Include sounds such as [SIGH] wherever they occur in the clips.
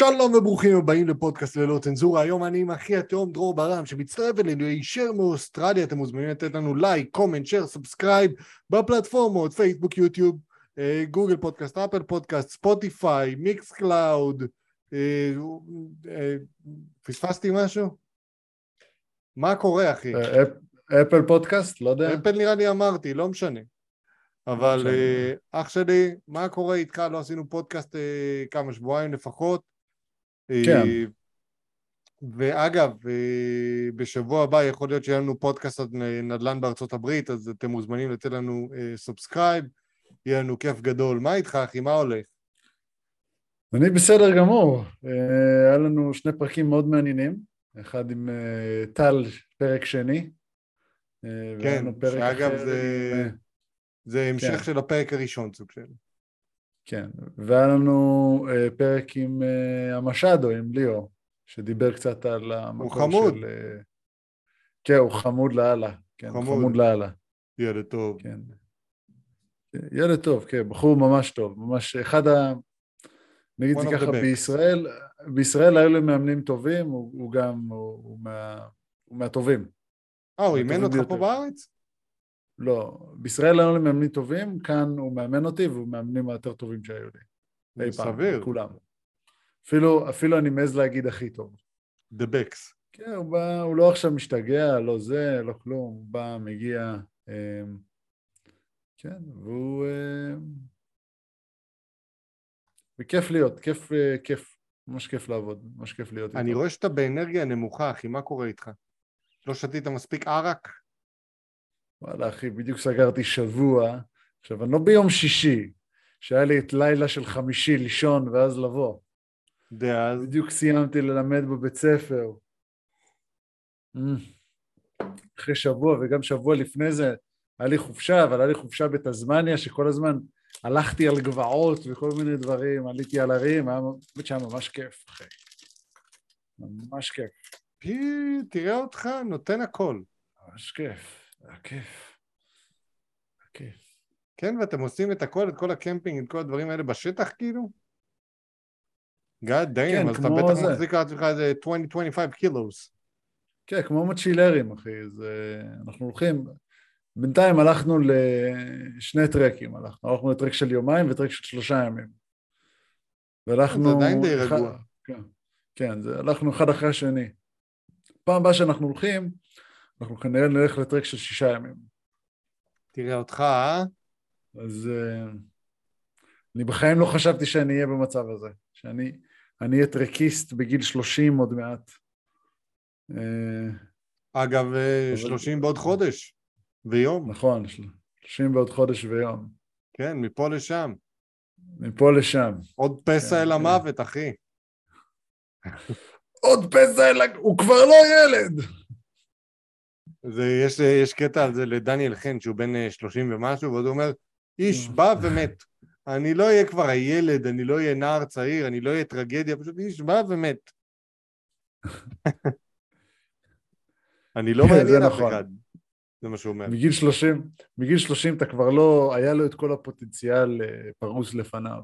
שלום וברוכים הבאים לפודקאסט ללא צנזורה. היום אני עם אחי התאום דרור ברם, שמצטרף אלינו הישר מאוסטרליה. אתם מוזמנים לתת לנו like, comment, share, subscribe בפלטפורמות, פייסבוק, יוטיוב, אה, גוגל פודקאסט, אפל פודקאסט, ספוטיפיי, מיקס קלאוד. אה, אה, פספסתי משהו? מה קורה, אחי? אפל פודקאסט? לא יודע. אפל נראה לי אמרתי, לא משנה. אבל אח שלי, מה קורה איתך? לא עשינו פודקאסט כמה שבועיים לפחות. כן. ואגב, בשבוע הבא יכול להיות שיהיה לנו פודקאסט על נדל"ן בארצות הברית, אז אתם מוזמנים לתת לנו subscribe, יהיה לנו כיף גדול. מה איתך, אחי? מה הולך? אני בסדר גמור. היה לנו שני פרקים מאוד מעניינים, אחד עם טל, פרק שני. כן, שאגב זה, זה המשך כן. של הפרק הראשון, סוג של. כן, והיה לנו uh, פרק עם uh, המשאדו, עם ליאו, שדיבר קצת על המקום הוא חמוד. של... Uh, כן, הוא חמוד לאללה. כן, חמוד. חמוד לאללה. ילד טוב. כן. ילד טוב, כן, בחור ממש טוב, ממש אחד ה... נגיד זה ככה, בישראל, בישראל היו לו מאמנים טובים, הוא, הוא גם, הוא, הוא, מה, הוא מהטובים. אה, הוא אימן אותך פה בארץ? לא, בישראל היו לי מאמנים טובים, כאן הוא מאמן אותי והוא מאמנים היותר טובים שהיו לי. אי פעם, סביר. כולם. אפילו, אפילו אני מעז להגיד הכי טוב. The Becks. כן, הוא בא, הוא לא עכשיו משתגע, לא זה, לא כלום, הוא בא, מגיע, אה, כן, והוא... אה, וכיף להיות, כיף, אה, כיף, ממש כיף לעבוד, ממש כיף להיות איתו. אני רואה שאתה באנרגיה נמוכה, אחי, מה קורה איתך? לא שתית מספיק ערק? וואלה אחי, בדיוק סגרתי שבוע. עכשיו, אני לא ביום שישי, שהיה לי את לילה של חמישי לישון ואז לבוא. ואז? בדיוק סיימתי ללמד בבית ספר. אחרי שבוע, וגם שבוע לפני זה היה לי חופשה, אבל היה לי חופשה בתזמניה, שכל הזמן הלכתי על גבעות וכל מיני דברים, עליתי על הרים, היה שהיה ממש כיף, אחי. ממש כיף. תראה אותך, נותן הכל. ממש כיף. היה כיף. היה כיף. כן, ואתם עושים את הכל, את כל הקמפינג, את כל הדברים האלה בשטח כאילו? גאד דיים, כן, אז אתה בטח זה. מחזיק לעצמך איזה 20-25 קילוס. כן, כמו מצ'ילרים, אחי. זה... אנחנו הולכים... בינתיים הלכנו לשני טרקים, הלכנו. הלכנו לטרק של יומיים וטרק של שלושה ימים. והלכנו... זה עדיין די רגוע. כן, כן, זה... הלכנו אחד אחרי השני. פעם הבאה שאנחנו הולכים, אנחנו כנראה נלך לטרק של שישה ימים. תראה אותך, אה? אז uh, אני בחיים לא חשבתי שאני אהיה במצב הזה, שאני אהיה טרקיסט בגיל שלושים עוד מעט. Uh, אגב, אבל... שלושים בעוד חודש ויום. נכון, שלושים בעוד חודש ויום. כן, מפה לשם. מפה לשם. עוד פסע כן, אל כן. המוות, אחי. עוד פסע אל... הוא כבר לא ילד! זה, יש, יש קטע על זה לדניאל חן, שהוא בן 30 אה, ומשהו, ואז הוא אומר, איש בא ומת. אני לא אהיה כבר הילד, אני לא אהיה נער צעיר, אני לא אהיה טרגדיה, פשוט איש בא ומת. [LAUGHS] אני לא מעניין אף נכון. אחד. זה מה שהוא אומר. מגיל 30, מגיל 30 אתה כבר לא, היה לו את כל הפוטנציאל אה, פרוס לפניו.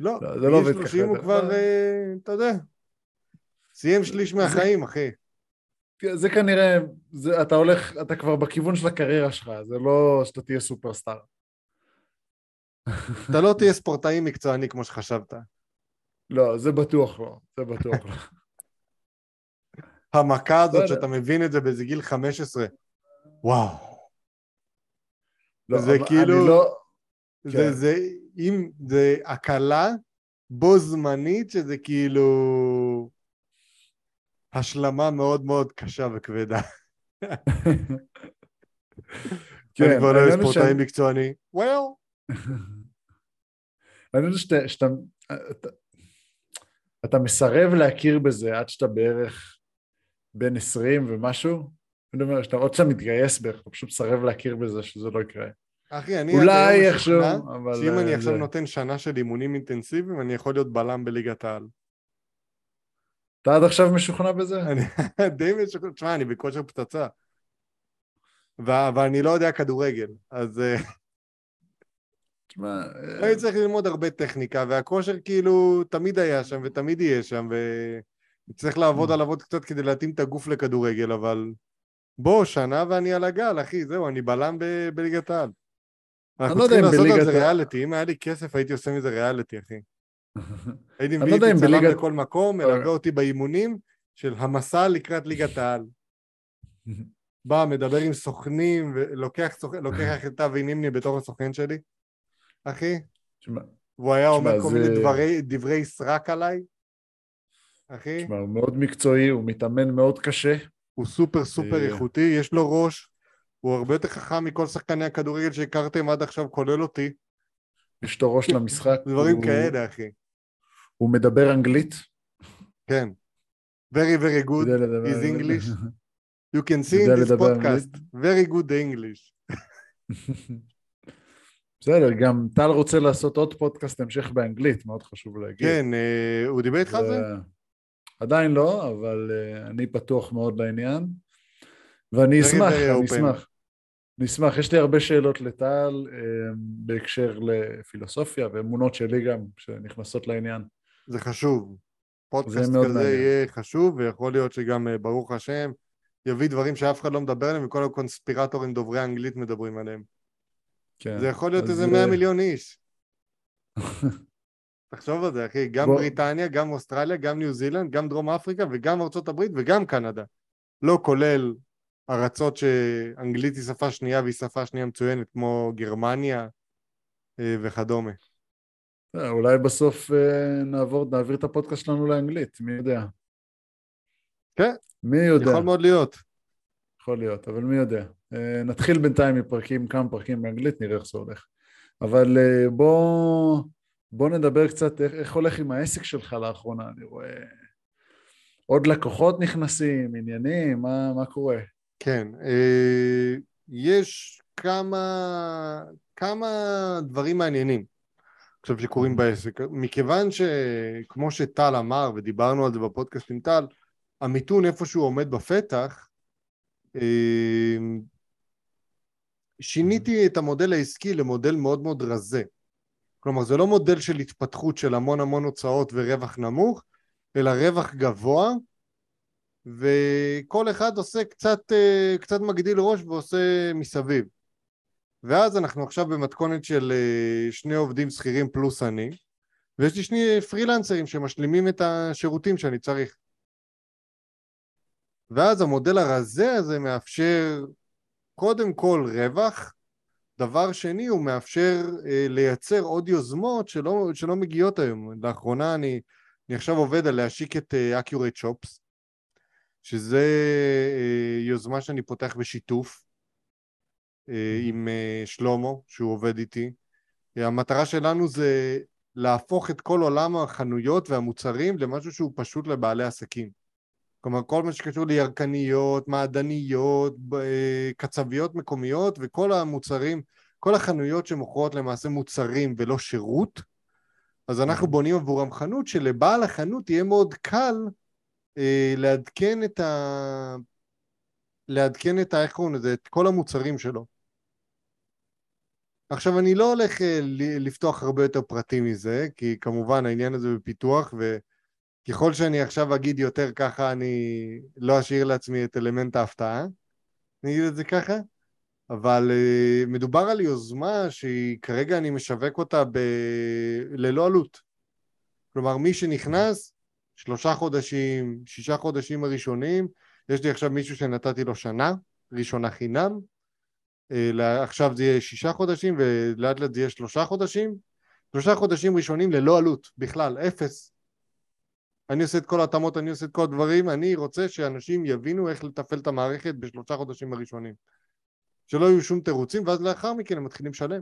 לא, לא זה לא עובד ככה. מגיל 30 הוא כבר, אתה יודע, סיים שליש מהחיים, אחי. זה כנראה, זה, אתה הולך, אתה כבר בכיוון של הקריירה שלך, זה לא שאתה תהיה סופרסטאר. אתה לא תהיה ספורטאי מקצועני כמו שחשבת. לא, זה בטוח לא, זה בטוח לא. המכה הזאת שאתה מבין את זה באיזה גיל 15, וואו. לא, זה כאילו, לא... זה, כן. זה, אם זה הקלה בו זמנית שזה כאילו... השלמה מאוד מאוד קשה וכבדה. [LAUGHS] כן, אני כבר לא אהיה ספורטאי מקצועני. וואו. אני חושב שאתה... אתה מסרב להכיר בזה עד שאתה בערך בן 20 ומשהו. אני אומר, שאתה עוד שאתה מתגייס בערך, אתה פשוט מסרב להכיר בזה שזה לא יקרה. אחי, אני אולי איכשהו, אבל... שאם אני עכשיו נותן שנה של אימונים אינטנסיביים, אני יכול להיות בלם בליגת העל. אתה עד עכשיו משוכנע בזה? אני [LAUGHS] די משוכנע, תשמע, אני בכושר פצצה. ואני לא יודע כדורגל, אז... אה, תשמע, אה, הייתי צריך ללמוד הרבה טכניקה, והכושר כאילו תמיד היה שם ותמיד יהיה שם, וצריך לעבוד Mm. עליו עוד קצת כדי להתאים את הגוף לכדורגל, אבל בוא, שנה ואני על הגל, אחי, זהו, אני בלם בליגת העל. אנחנו לא צריכים לעשות על זה ריאליטי, אם היה לי כסף הייתי עושה מזה ריאליטי, אחי. [LAUGHS] הייתי מביא לא יודע איתי אם צלם בליגת- לכל מקום, מלווה אותי באימונים של המסע לקראת ליגת העל. [LAUGHS] בא, מדבר עם סוכנים, לוקח את אבי נימני בתור הסוכן שלי, אחי, והוא היה אומר כל מיני דברי, סרק עליי, אחי, תשמע, הוא מאוד מקצועי, הוא מתאמן מאוד קשה. הוא סופר סופר אה. איכותי, יש לו ראש, הוא הרבה יותר חכם מכל שחקני הכדורגל שהכרתם עד עכשיו, כולל אותי, יש לו ראש למשחק. דברים כאלה, אחי, הוא מדבר אנגלית. כן. Very very good, is. English. [LAUGHS] You can see in this podcast, very good English. [LAUGHS] בסדר, גם טל רוצה לעשות עוד פודקאסט המשך באנגלית, מאוד חשוב להגיד. כן, אה, הוא דיבר איתך על זה? עדיין לא, אבל אה, אני פתוח מאוד לעניין. ואני Very, אשמח, אני. אשמח. אני אשמח, יש לי הרבה שאלות לטל אה, בהקשר לפילוסופיה ואמונות שלי גם, שנכנסות לעניין. זה חשוב. פודקאסט כזה מעניין. יהיה חשוב, ויכול להיות שגם, אה, ברוך השם, יביא דברים שאף אחד לא מדבר עליהם, וכל הקונספירטורים דוברי האנגלית מדברים עליהם. כן. זה יכול להיות איזה אה, 100 מיליון איש. [LAUGHS] תחשוב על זה, אחי, גם בוא- בריטניה, גם אוסטרליה, גם ניו זילנד, גם דרום אפריקה וגם ארצות הברית וגם קנדה. לא כולל ארצות שאנגלית היא שפה שנייה והיא שפה שנייה מצוינת, כמו גרמניה אה, וכדומה. אה, אולי בסוף אה, נעבור, נעביר את הפודקאסט שלנו לאנגלית, מי יודע? כן, מי יודע? יכול מאוד להיות. יכול להיות, אבל מי יודע. אה, נתחיל בינתיים מפרקים, כמה פרקים באנגלית, נראה איך זה הולך. אבל בוא, בוא נדבר קצת איך, איך הולך עם העסק שלך לאחרונה, אני רואה עוד לקוחות נכנסים, עניינים, מה, מה קורה? כן, יש כמה, כמה דברים מעניינים עכשיו שקורים בעסק. מכיוון שכמו שטל אמר, ודיברנו על זה בפודקאסט עם טל, המיתון איפשהו עומד בפתח, אה, שיניתי את המודל העסקי למודל מאוד מאוד רזה. כלומר, זה לא מודל של התפתחות של המון המון הוצאות ורווח נמוך, אלא רווח גבוה, וכל אחד עושה קצת, אה, קצת מגדיל ראש ועושה מסביב. ואז אנחנו עכשיו במתכונת של אה, שני עובדים שכירים פלוס אני, ויש לי שני פרילנסרים שמשלימים את השירותים שאני צריך. ואז המודל הרזה הזה מאפשר קודם כל רווח, דבר שני הוא מאפשר אה, לייצר עוד יוזמות שלא, שלא מגיעות היום. לאחרונה אני, אני עכשיו עובד על להשיק את אה, Accurate Shops, שזה אה, יוזמה שאני פותח בשיתוף עם אה, שלמה, שהוא עובד איתי. אה, המטרה שלנו זה להפוך את כל עולם החנויות והמוצרים למשהו שהוא פשוט לבעלי עסקים. כלומר, כל מה שקשור לירקניות, מעדניות, אה, קצביות מקומיות וכל המוצרים, כל החנויות שמוכרות למעשה מוצרים ולא שירות, אז אנחנו בונים עבורם חנות שלבעל החנות יהיה מאוד קל אה, לעדכן את ה... לעדכן את ה... איך קוראים לזה? את כל המוצרים שלו. עכשיו, אני לא הולך אה, לפתוח הרבה יותר פרטים מזה, כי כמובן העניין הזה בפיתוח, וככל שאני עכשיו אגיד יותר ככה, אני לא אשאיר לעצמי את אלמנט ההפתעה, אני אגיד את זה ככה, אבל uh, מדובר על יוזמה שהיא כרגע אני משווק אותה ב... ללא עלות. כלומר, מי שנכנס, שלושה חודשים, שישה חודשים הראשונים, יש לי עכשיו מישהו שנתתי לו שנה, ראשונה חינם, אה, עכשיו זה יהיה שישה חודשים ולאט לאט זה יהיה שלושה חודשים, שלושה חודשים ראשונים ללא עלות, בכלל, אפס. אני עושה את כל ההתאמות, אני עושה את כל הדברים, אני רוצה שאנשים יבינו איך לתפעל את המערכת בשלושה חודשים הראשונים. שלא יהיו שום תירוצים, ואז לאחר מכן הם מתחילים לשלם.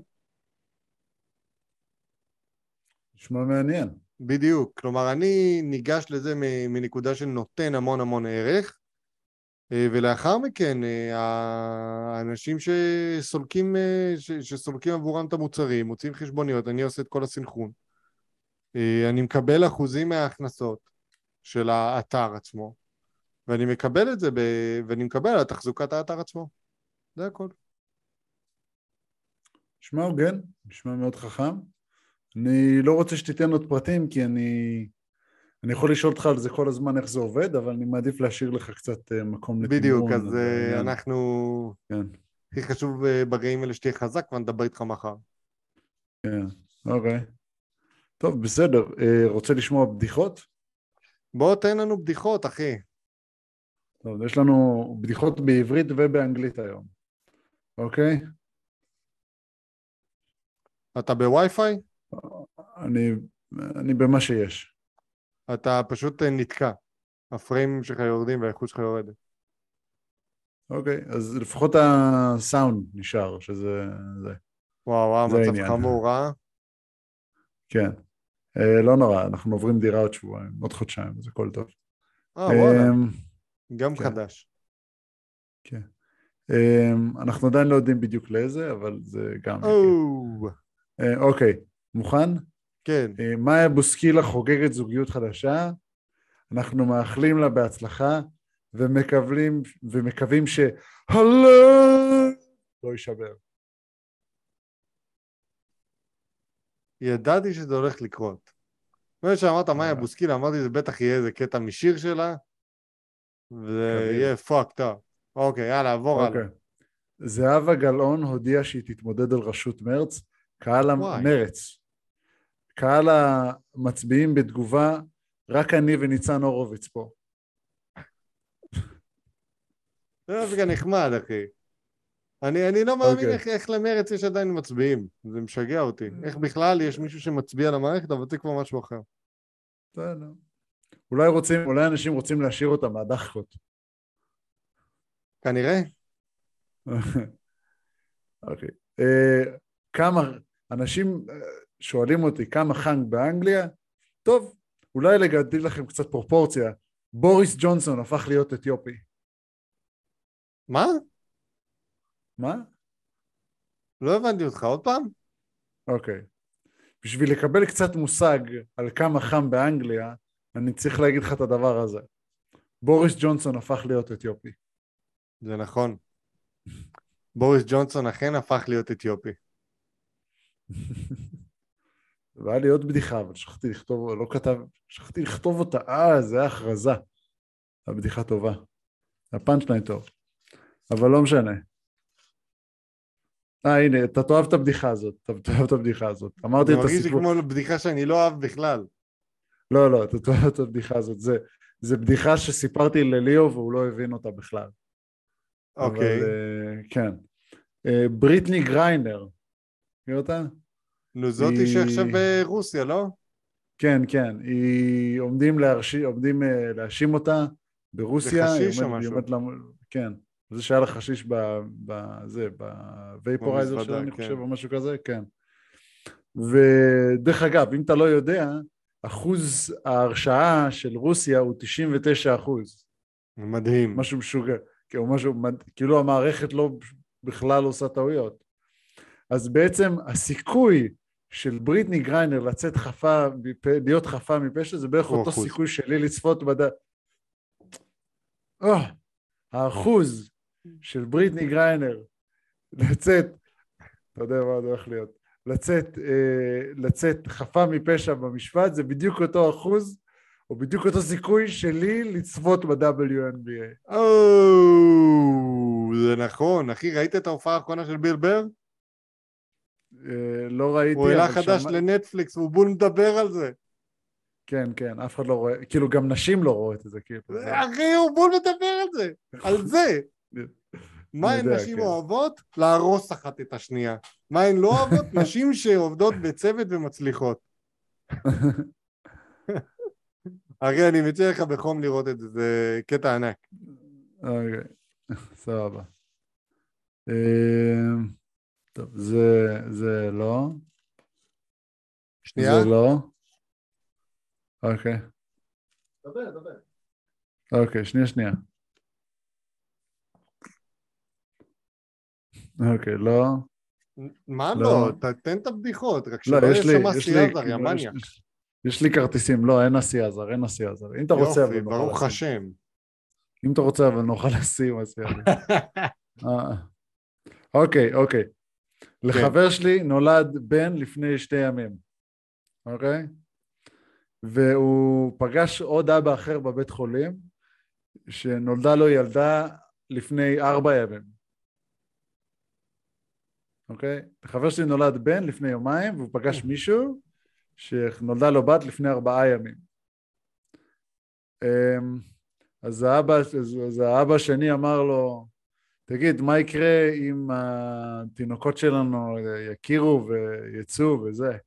נשמע מעניין. בדיוק. כלומר, אני ניגש לזה מנקודה של נותן המון המון ערך, אה, ולאחר מכן אה, האנשים שסולקים, אה, שסולקים עבורם את המוצרים, מוציאים חשבוניות, אני עושה את כל הסנכרון. אה, אני מקבל אחוזים מההכנסות של האתר עצמו, ואני מקבל את זה, ב... ואני מקבל על תחזוקת האתר עצמו. זה הכל. נשמע הוגן, נשמע מאוד חכם. אני לא רוצה שתיתן עוד פרטים, כי אני... אני יכול לשאול אותך על זה כל הזמן איך זה עובד, אבל אני מעדיף להשאיר לך קצת אה, מקום לתמרון. בדיוק, אז אה, אנחנו... כן, הכי חשוב אה, ברגעים האלה שתהיה חזק, ואני אדבר איתך מחר. כן, אוקיי. טוב, בסדר. רוצה לשמוע בדיחות? בוא תן לנו בדיחות, אחי. טוב, יש לנו בדיחות בעברית ובאנגלית היום, אוקיי? אתה בווי-פיי? אני, אני במה שיש. אתה פשוט אה, נתקע. הפריימים שלך יורדים והאיכות שלך יורדת. אוקיי, אז לפחות הסאונד נשאר, שזה... זה. וואו, וואו, זה מצב. חמור, אה? כן. אה, לא נורא, אנחנו עוברים דירה עוד שבועיים, עוד חודשיים, אז הכל טוב. אה, וואלה, אמ, גם כן. חדש. אמ, אנחנו עדיין לא יודעים בדיוק לאיזה, אבל זה גם... אה, אוקיי, מוכן? כן. אה, מאיה בוסקילה חוגגת זוגיות חדשה, אנחנו מאחלים לה בהצלחה ומקבלים, ומקווים שהלב לא יישבר. ידעתי שזה הולך לקרות. ברגע שאמרת מאיה אה. בוסקילה, אמרתי זה בטח יהיה איזה קטע משיר שלה, וזה. יהיה פאקד אפ. אוקיי, יאללה, עבור הלאה. אוקיי. זהבה גלאון הודיעה שהיא תתמודד על ראשות מרץ, קהל. המרץ. קהל המצביעים בתגובה, רק אני וניצן הורוביץ פה. זה דווקא נחמד, אחי. אני, אני לא מאמין אוקיי. איך, איך למרץ יש עדיין מצביעים. זה משגע אותי. איך בכלל יש מישהו שמצביע למערכת, אבל זה כבר משהו אחר. בסדר. אולי רוצים, אולי אנשים רוצים להשאיר אותם מהדחקות. כנראה. [LAUGHS] אוקיי. אה, כמה, אנשים אה, שואלים אותי כמה חנק באנגליה? טוב, אולי לגדל לכם קצת פרופורציה. בוריס ג'ונסון הפך להיות אתיופי. מה? מה? לא הבנתי אותך. עוד פעם? אוקיי. בשביל לקבל קצת מושג על כמה חם באנגליה, אני צריך להגיד לך את הדבר הזה. בוריס ג'ונסון הפך להיות אתיופי. זה נכון. בוריס ג'ונסון אכן הפך להיות אתיופי. [LAUGHS] והיה לי עוד בדיחה, אבל שכחתי לכתוב, לא כתב, שכחתי לכתוב אותה, אה, זה היה הכרזה. הבדיחה טובה. הפאנצ'ליין טוב. אבל לא משנה. אה, הנה, אתה תאהב את הבדיחה הזאת, אתה תאהב את הבדיחה הזאת. אמרתי זה את מרגיש לי הסיפור. כמו בדיחה שאני לא אוהב בכלל. לא, לא, אתה תאהב את הבדיחה הזאת. זה, זה בדיחה שסיפרתי לליאו והוא לא הבין אותה בכלל. אוקיי. אבל, אה, כן. אה, בריטני גריינר, מכיר אותה? נו, זאתי היא- שעכשיו ברוסיה, לא? כן, כן, היא עומדים, להרשי, עומדים אה, להאשים אותה ברוסיה. זה חשיש או משהו? למ- כן, זה שהיה לה חשיש ב- בזה, ב vaporizer שלה, אני כן. חושב, או משהו כזה, כן. ודרך אגב, אם אתה לא יודע, אחוז ההרשעה של רוסיה הוא 99 אחוז. מדהים. משהו משוגע, כאילו, משהו, כאילו המערכת לא בכלל עושה טעויות. אז בעצם הסיכוי של בריטני גריינר לצאת חפה, להיות חפה מפשע זה בערך אותו אחוז. סיכוי שלי לצפות בד... אה, האחוז של בריטני גריינר לצאת, אתה יודע מה זה הולך להיות, לצאת, אה, לצאת חפה מפשע במשפט זה בדיוק אותו אחוז או בדיוק אותו סיכוי שלי לצפות ב-WNBA. או, זה נכון. אחי, ראית את ההופעה האחרונה של ביל בר? אה, לא ראיתי, הוא העלה חדש שמע- לנטפליקס, והוא בול מדבר על זה. כן, כן, אף אחד לא רואה, כאילו גם נשים לא רואות את זה, כאילו. אחי, הוא בול מדבר על זה. על [LAUGHS] זה. מה הן נשים כן. אוהבות? להרוס אחת את השנייה. מה הן לא אוהבות? [LAUGHS] נשים שעובדות בצוות ומצליחות. [LAUGHS] אחי, אני מציע לך בחום לראות את זה, זה קטע ענק. אוקיי, סבבה. אה, טוב, זה, זה לא. שנייה. זה לא. אוקיי, דבר, דבר. אוקיי, שנייה, שנייה. אוקיי, לא. מה לא. לא? תן את הבדיחות, רק לא, שלא יש יהיה שם יש אסי לי, עזר, יא מניאק. יש- לי כרטיסים, לא, אין אסי עזר, אין אסי עזר. אם אתה רוצה, אבל יופי, נוכל ברוך. השם. אם אתה רוצה, אבל נוכל לשים אסי עזר. [LAUGHS] אה. אוקיי, אוקיי. לחבר שלי נולד בן לפני שתי ימים, אוקיי? והוא פגש עוד אבא אחר בבית חולים, שנולדה לו ילדה לפני ארבע ימים. אוקיי? לחבר שלי נולד בן לפני יומיים, והוא פגש מישהו שנולדה לו בת לפני ארבעה ימים. אמ, אז האבא, אז האבא השני אמר לו, תגיד, מה יקרה אם התינוקות שלנו יכירו ויצאו וזה?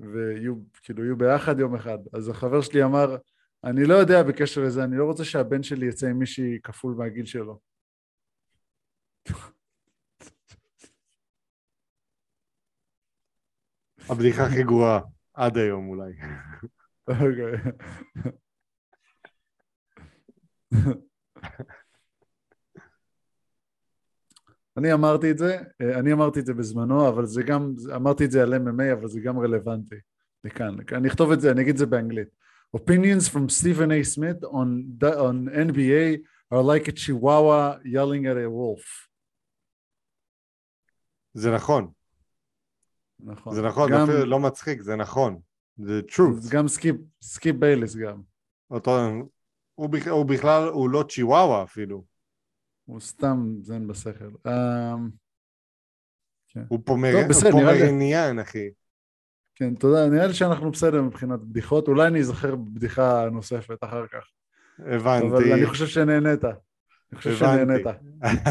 ויהיו, כאילו, יהיו ביחד יום אחד. אז החבר שלי אמר, אני לא יודע בקשר לזה, אני לא רוצה שהבן שלי יצא עם מישהי כפול מהגיל שלו. הבדיחה הכי גרועה, עד היום אולי. אוקיי. אני אמרתי את זה, אני אמרתי את זה בזמנו, אבל זה גם, אמרתי את זה על MMA, אבל זה גם רלוונטי לכאן. אני אכתוב את זה, אני אגיד את זה באנגלית. Opinions from Stephen A. Smith on, on NBA are like a chihuahua yelling at a wolf. זה נכון. נכון. זה נכון, גם, זה אפילו לא מצחיק, זה נכון. זה truth. גם סקיפ, סקיפ בייליס גם. אותו, הוא, בכ, הוא בכלל, הוא לא צ'יוואווה אפילו. הוא סתם זן בשכל. Um, כן. הוא פומרניאן, אחי. כן, תודה. נראה לי שאנחנו בסדר מבחינת בדיחות. אולי אני אזכר בבדיחה נוספת אחר כך. הבנתי. אבל אני חושב שנהנית. אני חושב שנהנית.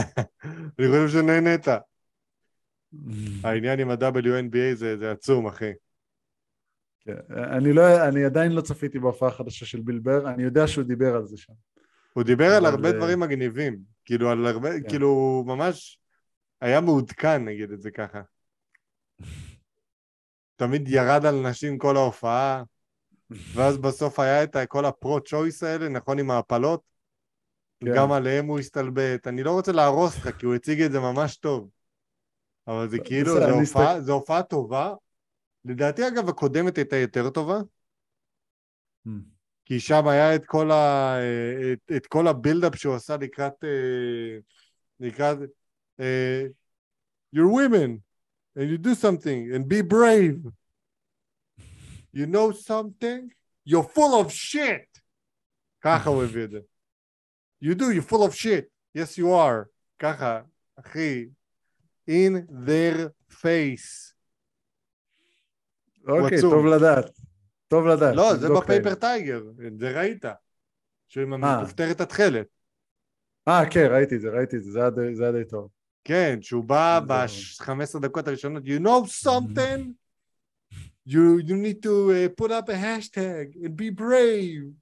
[LAUGHS] אני חושב שנהנית. העניין עם ה-WNBA זה, זה עצום, אחי. כן. אני, לא, אני עדיין לא צפיתי בהופעה החדשה של ביל בר, אני יודע שהוא דיבר על זה שם. הוא דיבר על הרבה דברים מגניבים. כאילו, על הרבה, כן. כאילו, ממש היה מעודכן, נגיד את זה ככה. [LAUGHS] תמיד ירד על נשים כל ההופעה, ואז בסוף היה את כל הפרו-צ'וייס האלה, נכון, עם ההפלות? כן. גם עליהם הוא הסתלבט. אני לא רוצה להרוס לך, כי הוא הציג את זה ממש טוב. אבל זה כאילו, זו הופעה, זו הופעה טובה. לדעתי, אגב, הקודמת הייתה יותר טובה. Hmm. כי שם היה את כל, ה, את, את כל הבילדאפ שהוא עשה לקראת, אה, לקראת uh, you're women and you do something and be brave. You know something? You're full of shit. ככה הוא הביא את זה. You do, you're full of shit. Yes, you are. ככה, אחי. In their face. אוקיי, okay, טוב לדעת. טוב לדעת. לא, זה בפייפר טייגר, זה ראית. שהוא עם המכופתרת התכלת. אה, כן, ראיתי את זה, ראיתי את זה, זה היה די טוב. כן, שהוא בא ב-15 דקות הראשונות, you know something? You, you need to uh, put up a hashtag and be brave.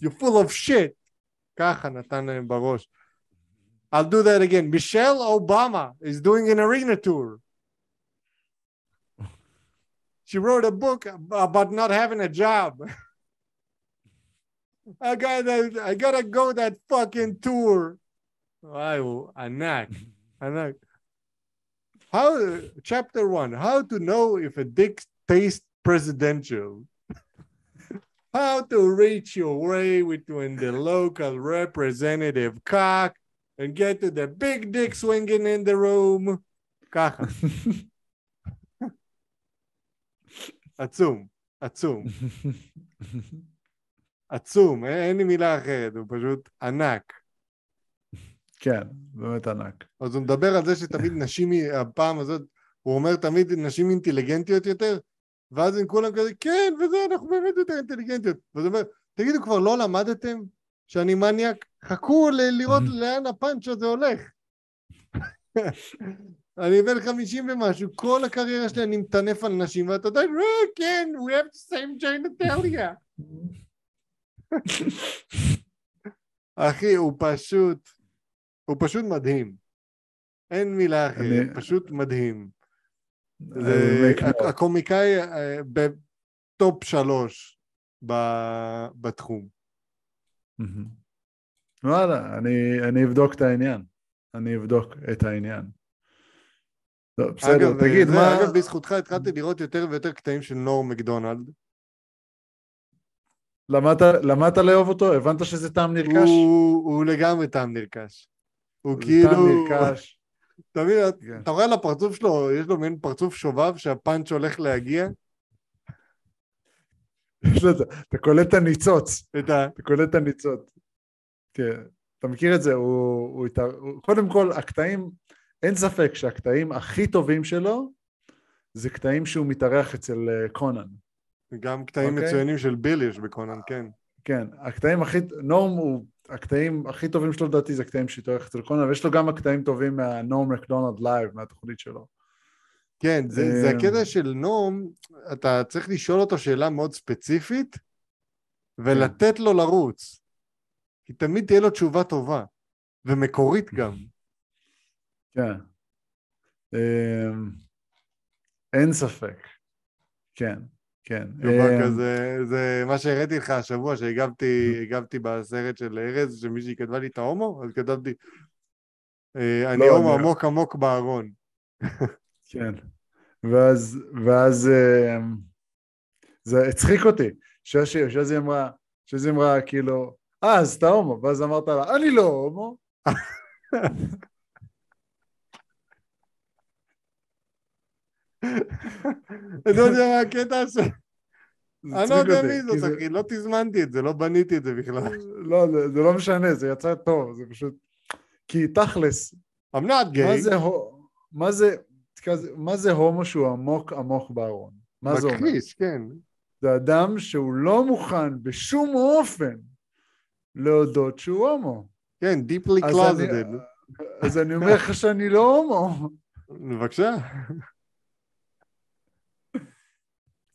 You're full of shit. ככה נתן להם בראש. I'll do that again. Michelle Obama is doing an arena tour. She wrote a book about not having a job. I gotta, I gotta go that fucking tour. I, anak, anak. How chapter one? How to know if a dick tastes presidential? [LAUGHS] how to reach your way between the local representative cock and get to the big dick swinging in the room. Caca. [LAUGHS] עצום, עצום. עצום, אין לי מילה אחרת, הוא פשוט ענק. כן, באמת ענק. אז הוא מדבר על זה שתמיד נשים, הפעם הזאת, הוא אומר תמיד נשים אינטליגנטיות יותר, ואז הם כולם כזה, כן, וזה, אנחנו באמת יותר אינטליגנטיות. ואז הוא אומר, תגידו, כבר לא למדתם שאני מניאק? חכו לראות [LAUGHS] לאן הפאנץ' הזה הולך. אני בן חמישים ומשהו, כל הקריירה שלי אני מטנף על נשים, ואתה יודע, אה, כן, we have the same genitalia. אחי, הוא פשוט, הוא פשוט מדהים. אין מילה אחרת, אני... פשוט מדהים. זה הקומיקאי אה, בטופ שלוש בתחום. וואלה, אני, אני אבדוק את העניין. אני אבדוק את העניין. טוב, בסדר, אגב, תגיד, זה, מה... אגב, בזכותך התחלתי לראות יותר ויותר קטעים של נור מקדונלד. למדת, למדת לאהוב אותו? הבנת שזה טעם נרכש? הוא, הוא לגמרי טעם נרכש. הוא כאילו... טעם נרכש. [LAUGHS] אתה מבין, כן. אתה רואה על הפרצוף שלו, יש לו מין פרצוף שובב שהפאנץ' הולך להגיע. אתה קולט את הניצוץ. אתה קולט את הניצוץ. כן, אתה מכיר את זה, הוא, הוא, הוא, קודם כל, הקטעים, אין ספק שהקטעים הכי טובים שלו זה קטעים שהוא מתארח אצל אה, קונן. גם קטעים אוקיי. מצוינים של ביל יש בקונן, כן. כן, הקטעים הכי, נורם הוא, הקטעים הכי טובים שלו לדעתי זה הקטעים שהתארח אצל קונן, ויש לו גם הקטעים טובים מהנורם מקדונלד לייב, מהתוכנית שלו. כן, זה, זה אמ. הקטע של נורם, אתה צריך לשאול אותו שאלה מאוד ספציפית, ולתת לו לרוץ. כי תמיד תהיה לו תשובה טובה, ומקורית גם. כן. אמ, אין ספק. כן, כן. דבר אמ, כזה, זה מה שהראיתי לך השבוע, שהגבתי הגבתי בסרט של ארז, שמישהי כתבה לי את ההומו, אז כתבתי, אה, אני לא, הומו עמוק עמוק בארון. [LAUGHS] כן. ואז, ואז אמ, זה הצחיק אותי, ששי, שזי אמרה, שזי אמרה כאילו, אה, אז אתה הומו, ואז אמרת לה, אני לא הומו. [LAUGHS] [LAUGHS] אני לא יודע מה הקטע ש... אני לא יודע מי זאת, אחי, לא תזמנתי את זה, לא בניתי את זה בכלל. [LAUGHS] לא, זה- לא משנה, זה יצא טוב, זה פשוט... כי תכלס, I'm not gay, מה זה, מה זה הומו שהוא עמוק עמוק בארון? מה זה אומר? מכחיש, כן. זה אדם שהוא לא מוכן בשום אופן להודות שהוא הומו. כן, deeply closeted. אז אני אומר לך שאני לא הומו. בבקשה.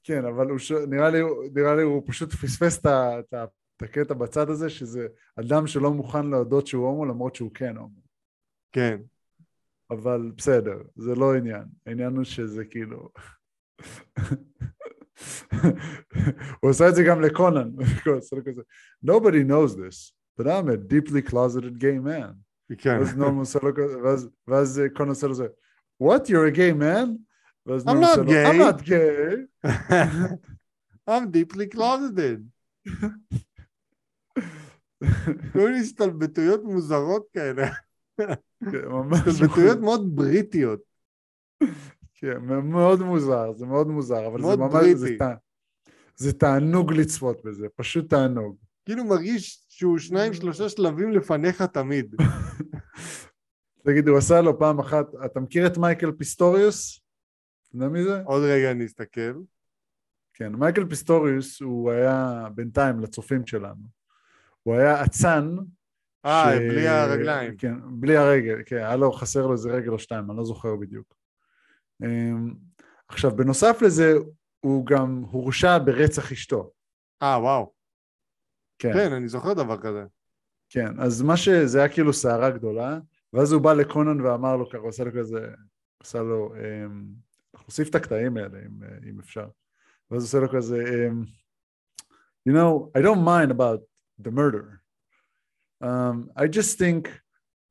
כן, אבל הוא ש... נראה, לי, נראה לי הוא פשוט פספס את, הקטע בצד הזה, שזה אדם שלא מוכן להודות שהוא הומו למרות שהוא כן הומו. כן. אבל בסדר, זה לא עניין. העניין הוא שזה כאילו... הוא עושה את זה גם לקונן. [LAUGHS] Nobody knows this, but I'm a deeply closeted gay man. כן. ואז נועם עושה לו כזה, ואז- ואז אה, קונן עושה לו זה, What, you're a gay man? ואז I'm נועם not עושה לו, gay." I'm not gay. I'm deeply closeted. כל מיני הסתלבטויות מוזרות כאלה. כן, ממש הסתלבטויות מאוד בריטיות. כן, מאוד מוזר, זה מאוד מוזר, אבל זה מאוד ממש, בריטי. זה תע- זה תענוג לצפות בזה, פשוט תענוג. כאילו מרגיש שהוא שניים שלושה שלבים לפניך תמיד. [LAUGHS] תגיד, הוא עשה לו פעם אחת, אתה מכיר את מייקל פיסטוריוס? אתה יודע מי זה? עוד רגע אני אסתכל. כן, מייקל פיסטוריוס הוא היה בינתיים לצופים שלנו. הוא היה אצן. אה, ש- בלי הרגליים. כן, בלי הרגל, כן, היה לו חסר לו איזה רגל או שתיים, אני לא זוכר בדיוק. אמ, עכשיו, בנוסף לזה, הוא גם הורשע ברצח אשתו. אה, וואו. כן, כן, אני זוכר דבר כזה. כן, אז מה שזה היה כאילו סערה גדולה, ואז הוא בא לקונן ואמר לו ככה, הוא עשה לו כזה, עשה לו, אמ, אנחנו נוסיף את הקטעים האלה אם, אה, אם אפשר. ואז הוא עושה לו כזה, אמ, you know, I don't mind about the murder. Um, I just think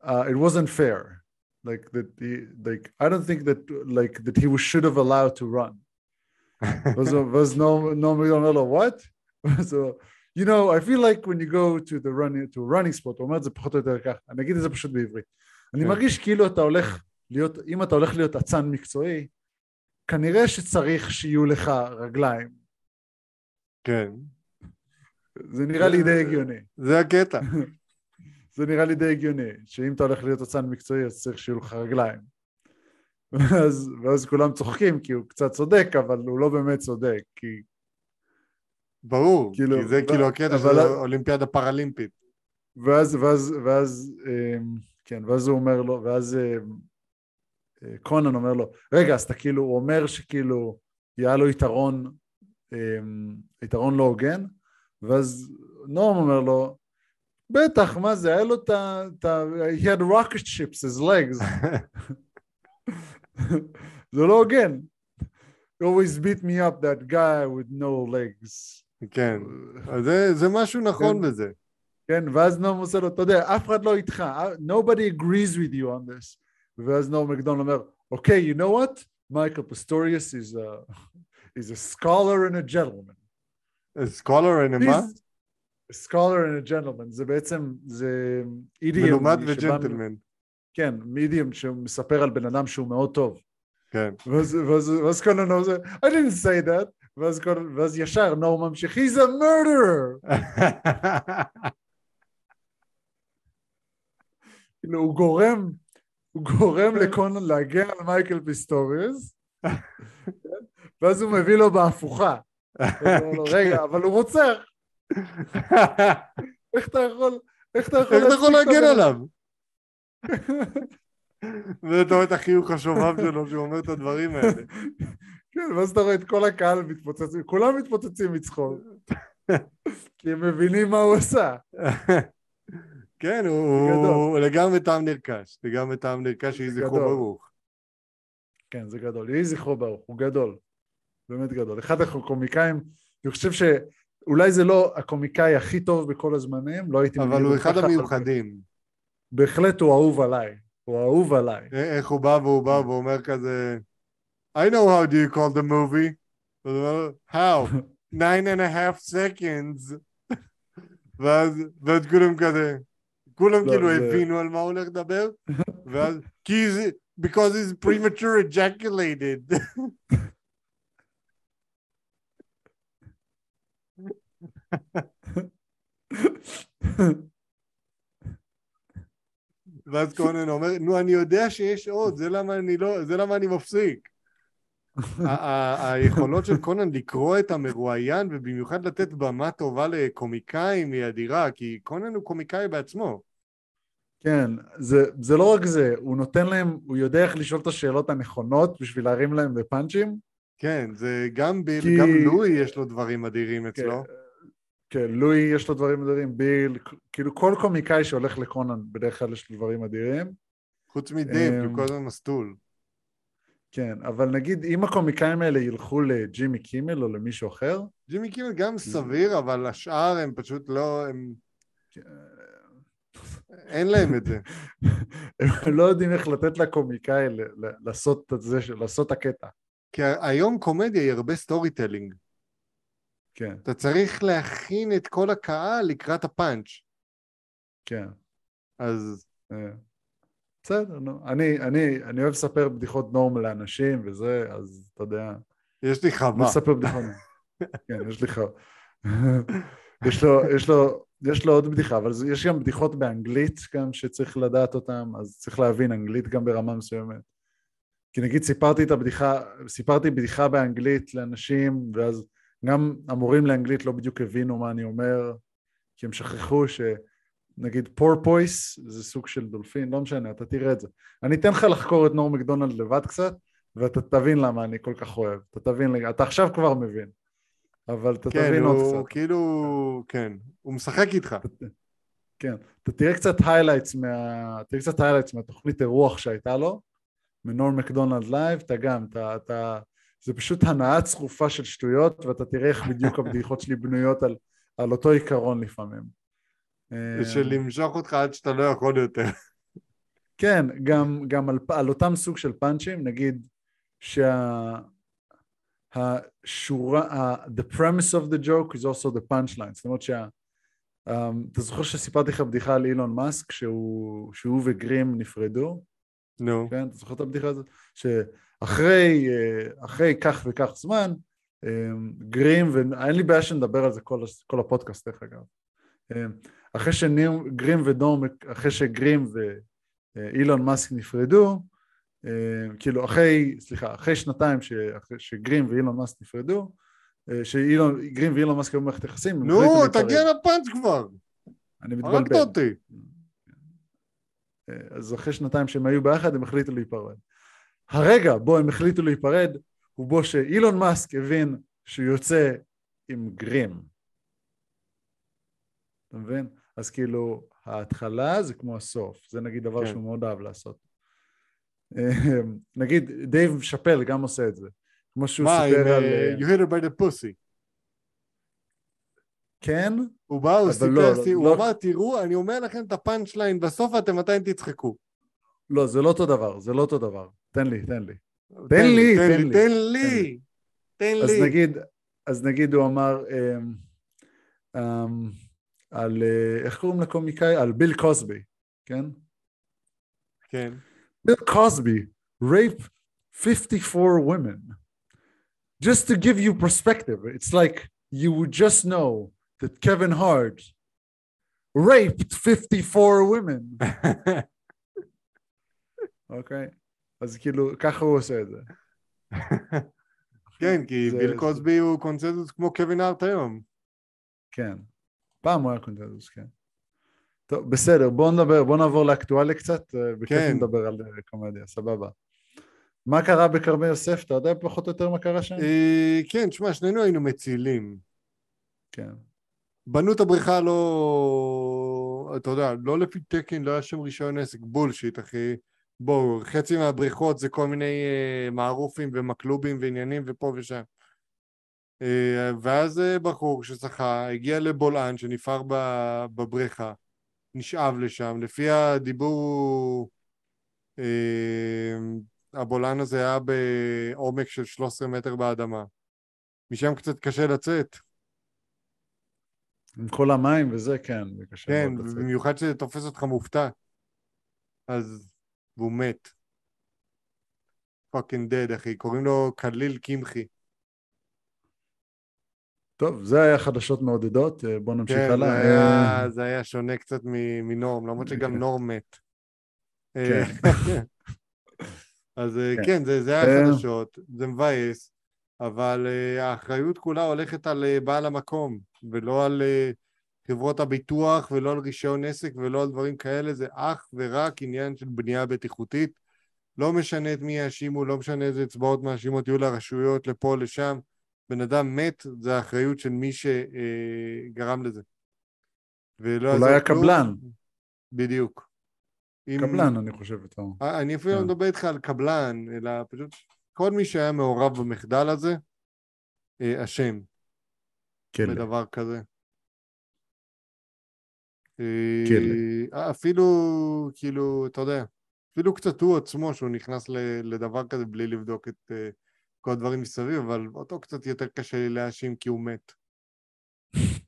uh, it wasn't fair. Like that, he, like I don't think that like that he was, should have allowed to run. [LAUGHS] ואז הוא- ואז נועם נועם אומר לו, what? [LAUGHS] אז הוא, you know, I feel like when you go to the running, to a running spot, הוא אומר את זה פחות או יותר ככה, אני אגיד את זה פשוט בעברית. אני כן. מרגיש כאילו אתה הולך להיות, אם אתה הולך להיות אצן מקצועי, כנראה שצריך שיהיו לך רגליים. כן. זה נראה לי די הגיוני. זה הקטע. [LAUGHS] זה נראה לי די הגיוני, שאם אתה הולך להיות אצן מקצועי אז צריך שיהיו לך רגליים. [LAUGHS] ואז, ואז כולם צוחקים כי הוא קצת צודק, אבל הוא לא באמת צודק, כי ברור. כאילו, כי זה ו- כאילו הקטע של אבל- האולימפיאדה פראלימפית. ואז, ואז, ואז, אמ, כן, ואז הוא אומר לו, ואז אמ, קונן אומר לו, רגע, אז אתה כאילו, הוא אומר שכאילו, היה לו יתרון, אמ, יתרון לא הוגן, ואז נועם אומר לו, בטח, מה זה, היה לו את ה... he had rocket ships as legs. [LAUGHS] זה לא הוגן. He always beat me up, that guy with no legs. כן. אז זה- זה משהו נכון כן. בזה. כן, ואז נועם עושה לו, אתה יודע, אף אחד לא איתך, nobody agrees with you on this. ואז נורם מקדונלד אומר, אוקיי, you know what? מייקל פסטוריוס is a, [LAUGHS] is a scholar and a gentleman. scholar and מה? He's a scholar and a gentleman, זה בעצם, זה אידיום. מלומד שבא- וג'נטלמן. כן, אידיום שמספר על בן אדם שהוא מאוד טוב. כן. ואז, ואז, ואז קונן אומר, I didn't say that, ואז, קונן, ואז ישר נורם ממשיך, he's a murderer! [LAUGHS] כאילו, הוא גורם, הוא גורם לקונן להגן על מייקל פיסטוריוס, ואז הוא מביא לו בהפוכה. רגע, אבל הוא רוצח, איך אתה יכול, איך אתה יכול איך אתה יכול להגן עליו? [LAUGHS] ואתה רואה את החיוך השובב שלו שהוא אומר את הדברים האלה. כן, ואז אתה רואה את כל הקהל מתפוצצים, כולם מתפוצצים מצחוק, כי הם מבינים מה הוא עשה. כן, הוא לגמרי טעם נרכש, לגמרי טעם נרכש, יהי זכרו. ברוך. כן, זה גדול. יהי זכרו ברוך, הוא גדול. באמת גדול. אחד הקומיקאים, אני חושב שאולי זה לא הקומיקאי הכי טוב בכל הזמנים, לא הייתי אבל הוא אחד המיוחדים. בהחלט הוא אהוב עליי. הוא אהוב עליי. א- איך הוא בא והוא בא ואומר כזה, I know how do you call the movie. how? [LAUGHS] nine and a half seconds. [LAUGHS] ואז, ואז כולם כזה, כולם לא, כאילו זה- הבינו על מה הוא הולך לדבר, ואז, כי זה, because he's premature ejaculated. ואז קונן אומר, נו, אני יודע שיש עוד, זה למה אני לא, זה למה אני מפסיק. היכולות של קונן לקרוא את המרואיין, ובמיוחד לתת במה טובה לקומיקאים, היא אדירה, כי קונן הוא קומיקאי בעצמו. כן, זה, זה לא רק זה, הוא נותן להם, הוא יודע איך לשאול את השאלות הנכונות בשביל להרים להם בפאנצ'ים. כן, זה גם ביל, כי- גם לואי יש לו דברים אדירים אצלו. כן, לואי יש לו דברים אדירים, ביל, כאילו כל קומיקאי שהולך לקונן בדרך כלל יש לו דברים אדירים. חוץ מדייב, כי אמ, הוא כל הזמן מסטול. כן, אבל נגיד אם הקומיקאים האלה ילכו לג'ימי קימל או למישהו אחר, ג'ימי קימל גם סביר, אבל השאר הם פשוט לא, הם... אין להם את זה. [LAUGHS] הם לא יודעים איך לתת לקומיקאי לעשות את זה, לעשות את הקטע. כי היום קומדיה היא הרבה storytelling. כן, אתה צריך להכין את כל הקהל לקראת הפאנץ'. כן. אז אה, בסדר, נו. אני, אני, אני אוהב לספר בדיחות נורם לאנשים וזה, אז אתה יודע, יש לי אני חווה. אספר בדיחות. [LAUGHS] כן, יש לי ח... [LAUGHS] יש לו, יש לו, יש לו עוד בדיחה, אבל יש גם בדיחות באנגלית גם שצריך לדעת אותן, אז צריך להבין אנגלית גם ברמה מסוימת. כי נגיד סיפרתי את הבדיחה, סיפרתי בדיחה באנגלית לאנשים, ואז גם המורים לאנגלית לא בדיוק הבינו מה אני אומר, כי הם שכחו שנגיד porpoise זה סוג של דולפין, לא משנה, אתה תראה את זה. אני אתן לך לחקור את נורם מקדונלד לבד קצת, ואתה תבין למה אני כל כך אוהב. אתה תבין, אתה עכשיו כבר מבין, אבל אתה כן, תבין עוד הוא קצת. כאילו, כן, הוא משחק איתך. כן, אתה תראה קצת highlights מה... תראה קצת highlights מהתוכנית אירוח שהייתה לו, מנורם מקדונלד לייב, אתה גם, אתה, אתה... זה פשוט הנאה צרופה של שטויות, ואתה תראה איך בדיוק הבדיחות שלי בנויות על, על אותו עיקרון לפעמים. אה, של למשוך אותך עד שאתה לא יכול יותר. כן, גם, גם על, על אותם סוג של פאנצ'ים, נגיד שה... השורה, ה- the premise of the joke is also the punchline, זאת אומרת שה... um, אתה זוכר שסיפרתי לך בדיחה על אילון מאסק, שהוא, שהוא וגרים נפרדו, נו. כן? אתה זוכר את הבדיחה הזאת? שאחרי אה, אחרי כך וכך זמן, אה, גרים, ואין לי בעיה שנדבר על זה כל, כל הפודקאסט דרך אגב. אה, אחרי שגרים ודום, אחרי שגרים ואילון מאסק נפרדו, אה, כאילו אחרי, סליחה, אחרי שנתיים ש, אחרי שגרים ואילון מאסק נפרדו, אה, שגרים ואילון מאסק היו במערכת יחסים, נו. תגיע לפאנץ' כבר. אני הרגת מתבלבל. אותי. אז אחרי שנתיים שהם היו ביחד הם החליטו להיפרד. הרגע בו הם החליטו להיפרד הוא בו שאילון מאסק הבין שהוא יוצא עם גריימס. אתה מבין? אז כאילו ההתחלה זה כמו הסוף, זה נגיד דבר כן. שהוא מאוד אהב לעשות. נגיד דייב שאפל גם עושה את זה, כמו שהוא סיפר על... אה, I kicked her in the pussy. כן? הוא בא, הוא סיפר, לא, סי- הוא לא- אמר, תראו, אני אומר לכם את הפאנץ' ליין בסוף, ואתם עדיין תצחקו. לא, זה לא אותו דבר, זה לא אותו דבר. תן לי, תן לי. תן לי, תן תן לי. תן לי, תן אז לי. נגיד, אז נגיד הוא אמר אמ, אמ, על, אה, איך קוראים לקומיקאי? על ביל קוסבי, כן? כן. Bill Cosby raped 54 women. Just to give you perspective, it's like you would just know that Kevin Hart raped 54 women. [LAUGHS] אוקיי? אז כאילו, ככה הוא עושה את זה. כן, כי זה- ביל זה- קוסבי הוא קונצנזוס כמו קווין הארט היום. כן. פעם הוא היה קונטנטוס, כן. טוב, בסדר, בואו נדבר, בואו נעבור לאקטואליה קצת, אה, בכיף כן. נדבר על אה, קומדיה, סבבה. מה קרה בכרמי יוסף? אתה יודע פחות או יותר מה קרה שם? אה, כן, תשמע, שנינו היינו מצילים. כן. בנו את הבריכה לא... אתה יודע, לא לפי תקן, לא היה שם רישיון עסק, בולשיט, אחי. בואו, חצי מהבריכות זה כל מיני uh, מערופים ומקלובים ועניינים ופה ושם. Uh, ואז בחור ששחה, הגיע לבולען שנפער בבריכה, נשאב לשם, לפי הדיבור, uh, הבולען הזה היה בעומק של 13 מטר באדמה. משם קצת קשה לצאת. עם כל המים וזה, כן, זה קשה כן, מאוד לצאת. במיוחד שזה תופס אותך מופתע. אז... והוא מת. fucking dead, אחי. קוראים לו קליל קמחי. טוב, זה היה חדשות מעודדות, אה, בואו נמשיך כן, הלאה. היה, אה, זה היה שונה קצת מנורם, למרות שגם כן. נורם מת. כן. אה, [LAUGHS] אז אה, כן. כן, זה זה היה אה. חדשות, זה מבאס, אבל אה, האחריות כולה הולכת על אה, בעל המקום, ולא על אה, חברות הביטוח, ולא על רישיון עסק, ולא על דברים כאלה, זה אך ורק עניין של בנייה בטיחותית. לא משנה את מי יאשימו, לא משנה איזה אצבעות מאשימות יהיו לרשויות, לפה, לשם. בן אדם מת, זה האחריות של מי שגרם לזה. ולא אולי הקבלן. כלום. בדיוק. אם- קבלן, אני חושב, אתה... אה, אני אפילו לא כן. מדבר איתך על קבלן, אלא פשוט כל מי שהיה מעורב במחדל הזה, אה, אשם כלא. בדבר כזה. אה, כלא. אפילו, כאילו, אתה יודע, אפילו קצת הוא עצמו, שהוא נכנס לדבר כזה בלי לבדוק את אה, כל הדברים מסביב, אבל אותו קצת יותר קשה לי להאשים כי הוא מת. [LAUGHS]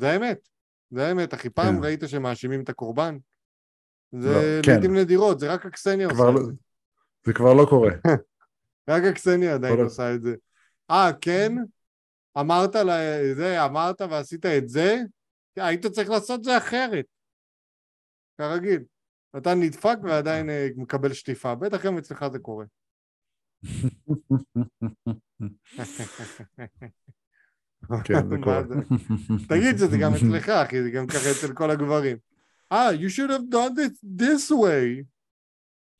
זה האמת, זה האמת, אחי. פעם כן. ראית שמאשימים את הקורבן? זה לא, כן. לעיתים נדירות, זה רק הקסניה כבר עושה לא- את זה. זה כבר לא קורה. [LAUGHS] רק הקסניה עדיין ה- עושה את זה. אה, כן? אמרת ל- זה, אמרת ועשית את זה? היית צריך לעשות זה אחרת. כרגיל. אתה נדפק [LAUGHS] ועדיין אה, מקבל שטיפה. בטח גם אצלך זה קורה. כן, [LAUGHS] זה קורה. [LAUGHS] תגיד שזה גם אצלך, אחי, זה גם ככה אצל כל הגברים. אה, you should have done it this way.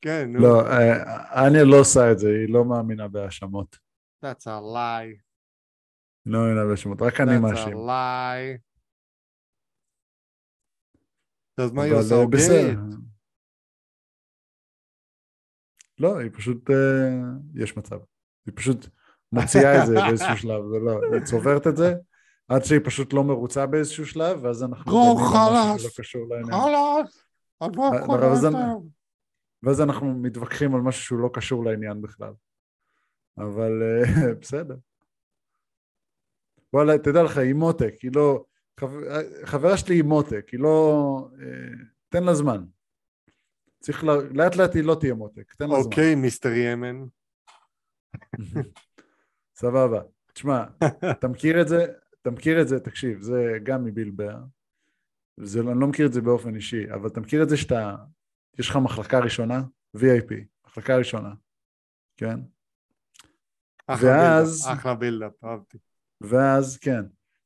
כן, נו. לא, אה, אניה לא עושה את זה, היא לא מאמינה בהאשמות. That's a lie. לא מאמינה בהאשמות, רק אני That's a מאשים. lie. אז מה היא עושה? הוגנת? לא, היא פשוט, אה, יש מצב. היא פשוט מוציאה את זה [LAUGHS] באיזשהו שלב, זה לא, היא צוברת את זה, עד שהיא פשט לא מרוצה באיזשהו שלב, ואז אנחנו משהו חלאס. חלאס! את לא אה, זה- יותר. ואז אנחנו מתווכחים על משהו שהוא לא קשור לעניין בכלל. אבל אה, [LAUGHS] בסדר. וואלה, תדע לך, היא מותק, היא לא... חבר- חברה שלי היא מותק, היא לא... אה, תן לה זמן. צריך ל... לאט לאט היא לא תהיה מותק, תן לה זמן. אוקיי, מיסטר ימן. [LAUGHS] סבבה. תשמע, אתה מכיר את זה, אתה מכיר את זה, תקשיב, זה גם מבילבר. זה, אני לא מכיר את זה באופן אישי, אבל אתה מכיר את זה שאתה, יש לך מחלקה ראשונה, VIP, מחלקה ראשונה, כן? אחלה ואז- בילדאפ, אחלה בילדאפ, אהבתי. ואז, כן,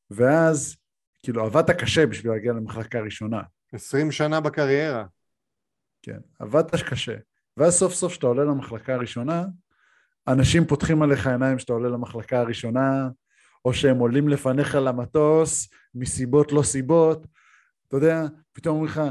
ואז, כאילו, עבדת קשה בשביל להגיע למחלקה ראשונה, 20 שנה בקריירה. כן, עבדת קשה, ואז סוף סוף כשאתה עולה למחלקה הראשונה, אנשים פותחים עליך עיניים כשאתה עולה למחלקה הראשונה, או שהם עולים לפניך למטוס, מסיבות לא סיבות, אתה יודע, פתאום אומרים לך,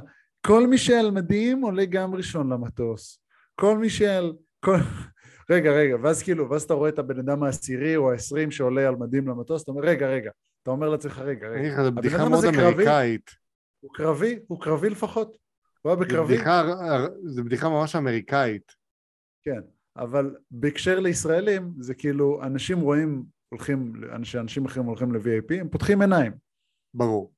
כל מי שעל מדים עולה גם ראשון למטוס. כל מי שעל... כל... [LAUGHS] רגע, רגע, ואז כאילו, ואז אתה רואה את הבן אדם העשירי או העשרים שעולה על מדים למטוס, אתה אומר, רגע, רגע. אתה אומר לעצמך, רגע, רגע. זו בדיחה מאוד? אמריקאית. הוא קרבי? הוא קרבי לפחות? הוא היה בקרבי? זו בדיחה ממש אמריקאית. כן, אבל בהקשר לישראלים, זה כאילו, אנשים רואים, הולכים, שאנשים אחרים הולכים ל-VIP, הם פותחים עיניים, ברור.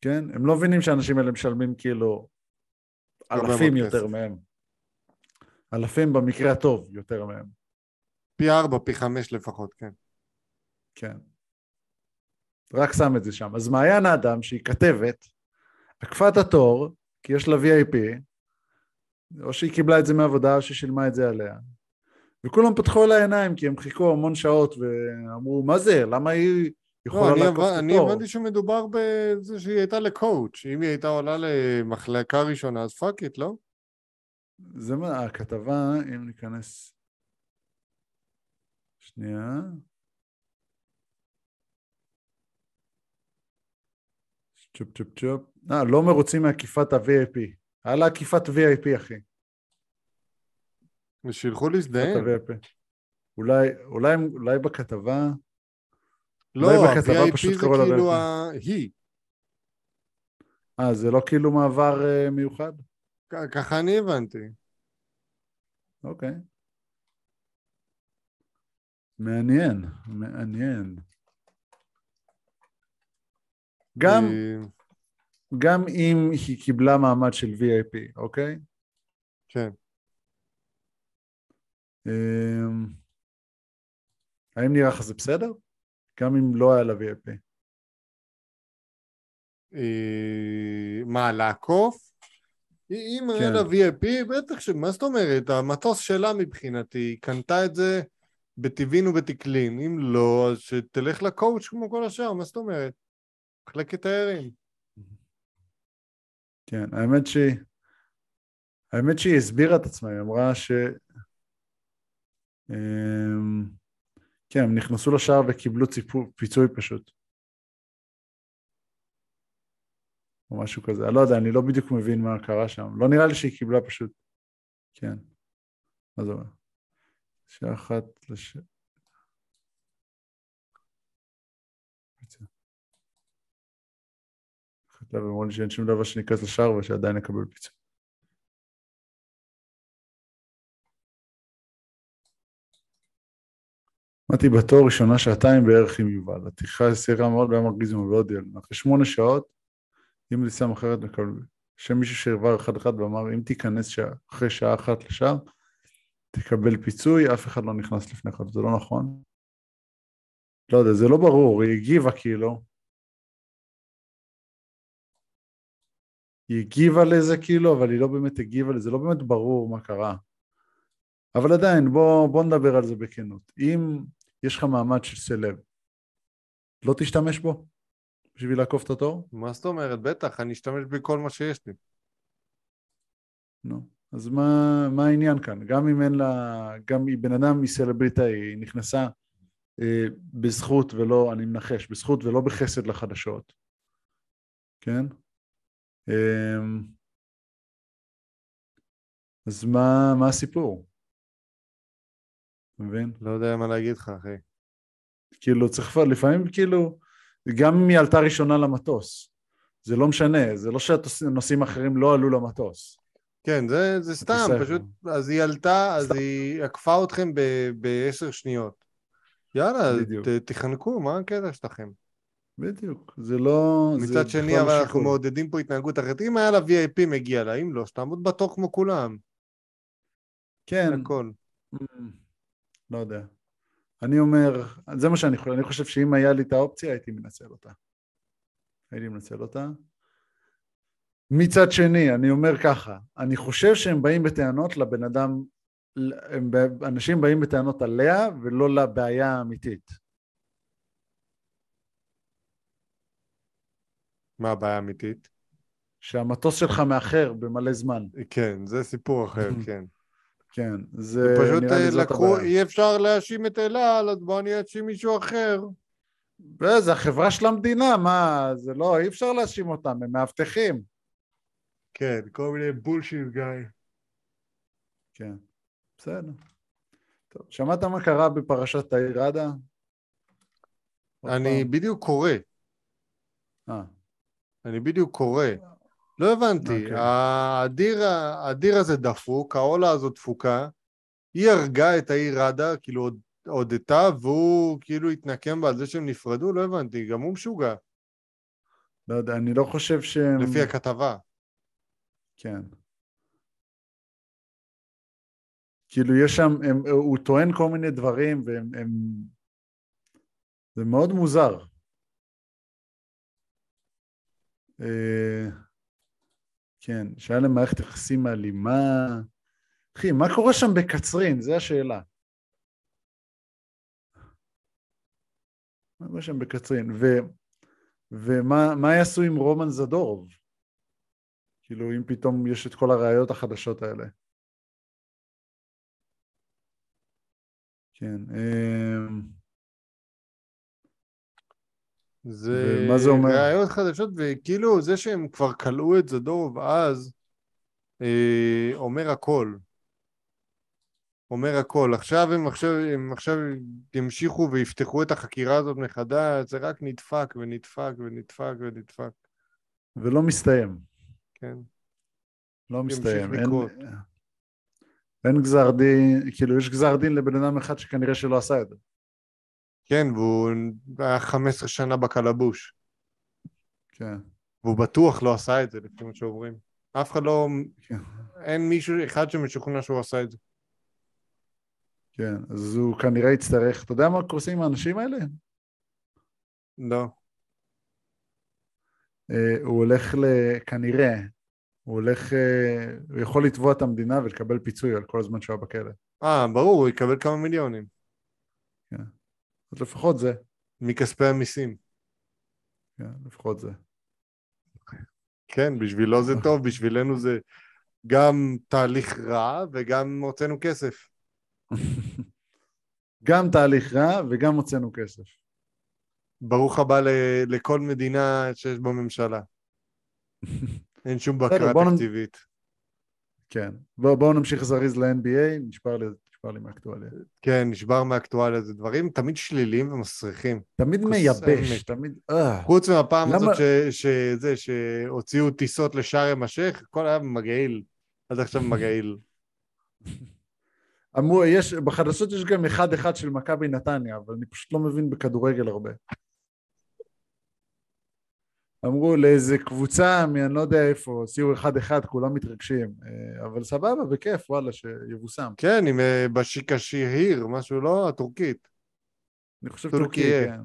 כן? הם לא מבינים שהאנשים האלה משלמים כאילו אלפים יותר כסף. מהם. אלפים במקרה הטוב יותר מהם, פי ארבע, פי חמש לפחות, כן. כן. רק שם את זה שם. אז מעיין האדם, שהיא כתבת, עקפה את התור, כי יש לה VIP, או שהיא קיבלה את זה מעבודה, או שהיא שילמה את זה עליה. וכולם פתחו לה עיניים, כי הם חיכו המון שעות, ואמרו, מה זה, למה היא לא, יכולה אני, לעקוף. את אני? הבנתי שמדובר בזה שהיא הייתה ל coach. אם היא הייתה עולה למחלקה ראשונה, אז fuck it, לא? זה מה, הכתבה, אם ניכנס... שנייה. צ'ופ צ'ופ צ'ופ. אה, לא מרוצים מעקיפת ה-VIP. לה עקיפת VIP, אחי. ושילכו להזדהן. ה-VIP. אולי, אולי, אולי בכתבה... לא, ה-VIP פשוט זה כאילו VIP. ה... היא. אה, זה לא כאילו מעבר uh, מיוחד? כ- ככה אני הבנתי. אוקיי. מעניין, מעניין. גם, אה, גם אם היא קיבלה מעמד של VIP, אוקיי? כן. אמ, האם נראה לך זה בסדר? גם אם לא היה לה VIP. אה, מה, לעקוף? אם היה כן. לה VIP, בטח ש... מה זאת אומרת? המטוס שלה מבחינתי, היא קנתה את זה בטבעין ובתקלין. אם לא, אז שתלך לקואוץ' כמו כל השאר, מה זאת אומרת? מחלקת תיירים. כן, האמת שהיא... האמת שהיא הסבירה את עצמה, היא אמרה ש... אמ, כן, הם נכנסו לשער וקיבלו ציפו, פיצוי פשוט. או משהו כזה. אני לא יודע, אני לא בדיוק מבין מה קרה שם. לא נראה לי שהיא קיבלה פשוט... כן. מה זה אומר? שעה אחת לש... כתב אמרו שאין שום דבר שניכנס לשער ושעדיין נקבל פיצוי. עמדתי בתור ראשונה שעתיים בערך עם יובל. הטיחה הסירה מאוד והיה מרגיז מאוד ילד. אחרי שמונה שעות, אם טיסה אחרת מקבל... שמישהו שעבר אחד אחד ואמר, אם תיכנס שעה, אחרי שעה אחת לשער, תקבל פיצוי, אף אחד לא נכנס לפני כן, זה לא נכון. לא יודע, זה לא ברור, היא הגיבה כאילו. היא הגיבה לזה כאילו, אבל היא לא באמת הגיבה לזה, לא באמת ברור מה קרה. אבל עדיין, בוא, בוא נדבר על זה בכנות. אם יש לך מעמד של סלב, לא תשתמש בו בשביל לעקוף את התור? מה זאת אומרת? בטח, אני אשתמש בכל מה שיש לי. נו. אז מה, מה העניין כאן? גם אם אין לה, גם היא בן אדם מסלבריטה, היא נכנסה אה, בזכות ולא, אני מנחש, בזכות ולא בחסד לחדשות, כן? אה, אז מה, מה הסיפור? אתה מבין? לא יודע מה להגיד לך, אחי. כאילו צריך לפעמים כאילו, גם אם היא עלתה ראשונה למטוס, זה לא משנה, זה לא שהנוסעים האחרים לא עלו למטוס. כן, זה, זה סתם, הטיסה- פשוט, אז היא עלתה, אז סתם. היא עקפה אתכם ב- בעשר שניות. יאללה. ת, תחנקו, מה הקטע שלכם? בדיוק, זה לא... זה מצד שני, בכלל לא אבל אנחנו. מעודדים פה התנהגות אחרת. אם היה לה VIP מגיע לה, אם לא, שתעמוד בתור כמו כולם, כן, זה הכל. לא יודע. אני אומר, זה מה שאני חושב, אני חושב שאם היה לי את האופציה הייתי מנצל אותה. הייתי מנצל אותה. מצד שני, אני אומר ככה, אני חושב שהם באים בטענות לבן אדם, הם, אנשים באים בטענות עליה ולא לבעיה האמיתית. מה הבעיה האמיתית? שהמטוס שלך מאחר במלא זמן. כן, זה סיפור אחר, [LAUGHS] כן. כן, זה פשוט נראה לי אה, זאת לקחו, הבעיה. אי אפשר להאשים את אל על, אז בואו אני אאשים מישהו אחר. וזה החברה של המדינה, מה, זה לא, אי אפשר להאשים אותם, הם מאבטחים. כן, כל מיני בולשיט גיא. כן, בסדר. טוב, שמעת מה קרה בפרשת תאיר ראדה? אני? בדיוק קורא, אה, אני בדיוק קורא. לא הבנתי, אוקיי. האדיר, האדיר הזה דפוק, העולה הזאת דפוקה, היא הרגה את העיר ראדה, כאילו הוד- הודתה, והוא כאילו התנקם בה על זה שהם נפרדו, לא הבנתי, גם הוא משוגע, לא יודע, אני לא חושב שהם... לפי הכתבה. כן. כאילו יש שם, הם, הוא טוען כל מיני דברים והם... הם, זה מאוד מוזר. אה, כן, שהיה להם מערכת יחסים אלימה. אחי, מה קורה שם בקצרין? זו השאלה. מה קורה שם בקצרין? ו, ומה יעשו עם רומן זדורוב? כאילו, אם פתאום יש את כל הראיות החדשות האלה. כן. זה, זה אומר? ראיות חדשות, וכאילו זה שהם כבר כלאו את זדורוב אז, אה, אומר הכל. אומר הכל. עכשיו הם עכשיו, הם עכשיו ימשיכו ויפתחו את החקירה הזאת מחדש, זה רק נדפק ונדפק ונדפק ונדפק. ולא מסתיים. כן. לא מסתיים. אין. אין גזר דין, כאילו יש גזר דין לבן אדם אחד שכנראה שלא עשה את זה. כן, והוא היה 15 שנה בקלבוש. כן. והוא בטוח לא עשה את זה, לפי מה שאומרים. אף אחד לא... כן. אין מישהו אחד שמשוכנע שהוא עשה את זה. כן, אז הוא כנראה יצטרך, אתה יודע מה עושים עם האנשים האלה? לא. אה, הוא הולך ל... כנראה, הוא הולך, אה, הוא יכול לתבוע את המדינה ולקבל פיצוי על כל הזמן שהוא היה בכלא. אה, ברור, הוא יקבל כמה מיליונים. כן. אז לפחות זה. מכספי המיסים. כן, לפחות זה. כן, בשבילו זה [LAUGHS] טוב, בשבילנו זה גם תהליך רע וגם הוצאנו כסף. [LAUGHS] גם תהליך רע וגם הוצאנו כסף. ברוך הבא ל- לכל מדינה שיש בה ממשלה. [LAUGHS] אין שום בקרה תקציבית. כן. בואו בוא נמשיך זריז ל-NBA, נשבר לי, נשבר לי מהאקטואליה. כן, נשבר מאקטואליה, זה דברים תמיד שליליים ומסריחים. תמיד מייבש, מת. תמיד... אה. חוץ מהפעם למה- הזאת ש- שזה, שהוציאו טיסות לשארם א-שייח, הכל היה מגעיל. עד עכשיו מגעיל. אמרו, יש, בחדשות יש גם אחד אחד של מכבי נתניה, אבל אני פשוט לא מבין בכדורגל הרבה. אמרו לאיזה קבוצה מאני לא יודע איפה, הוציאו אחד אחד, כולם מתרגשים. אה, אבל סבבה, בכיף, וואלה, שיבושם. כן, עם אה, בשיקה שהיר, משהו לא, הטורקית. אני חושב. טורקי, כן.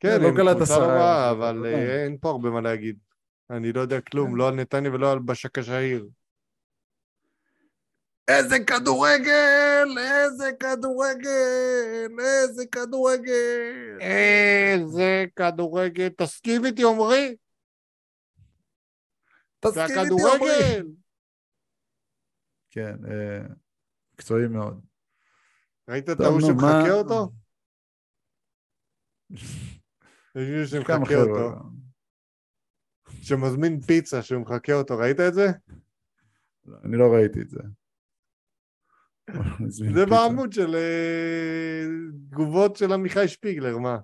כן, לא הם קלט עשרה, לא אבל- אה, אין פה הרבה מה להגיד. אני לא יודע כלום, כן. לא על נתניה ולא על בשקה שהיר. איזה כדורגל! איזה כדורגל! איזה כדורגל! איזה כדורגל, תסכים איתי עמרי, תסכים איתי, עמרי! כן, אה, מקצועי מאוד. ראית את ההוא שמחקה אותו? [LAUGHS] מישהו שמחקה. אותו, שמזמין פיצה שהוא מחקה אותו, ראית את זה? לא, אני לא ראיתי את זה. זה בעמוד של אה, תגובות של עמיחי שפיגלר, מה?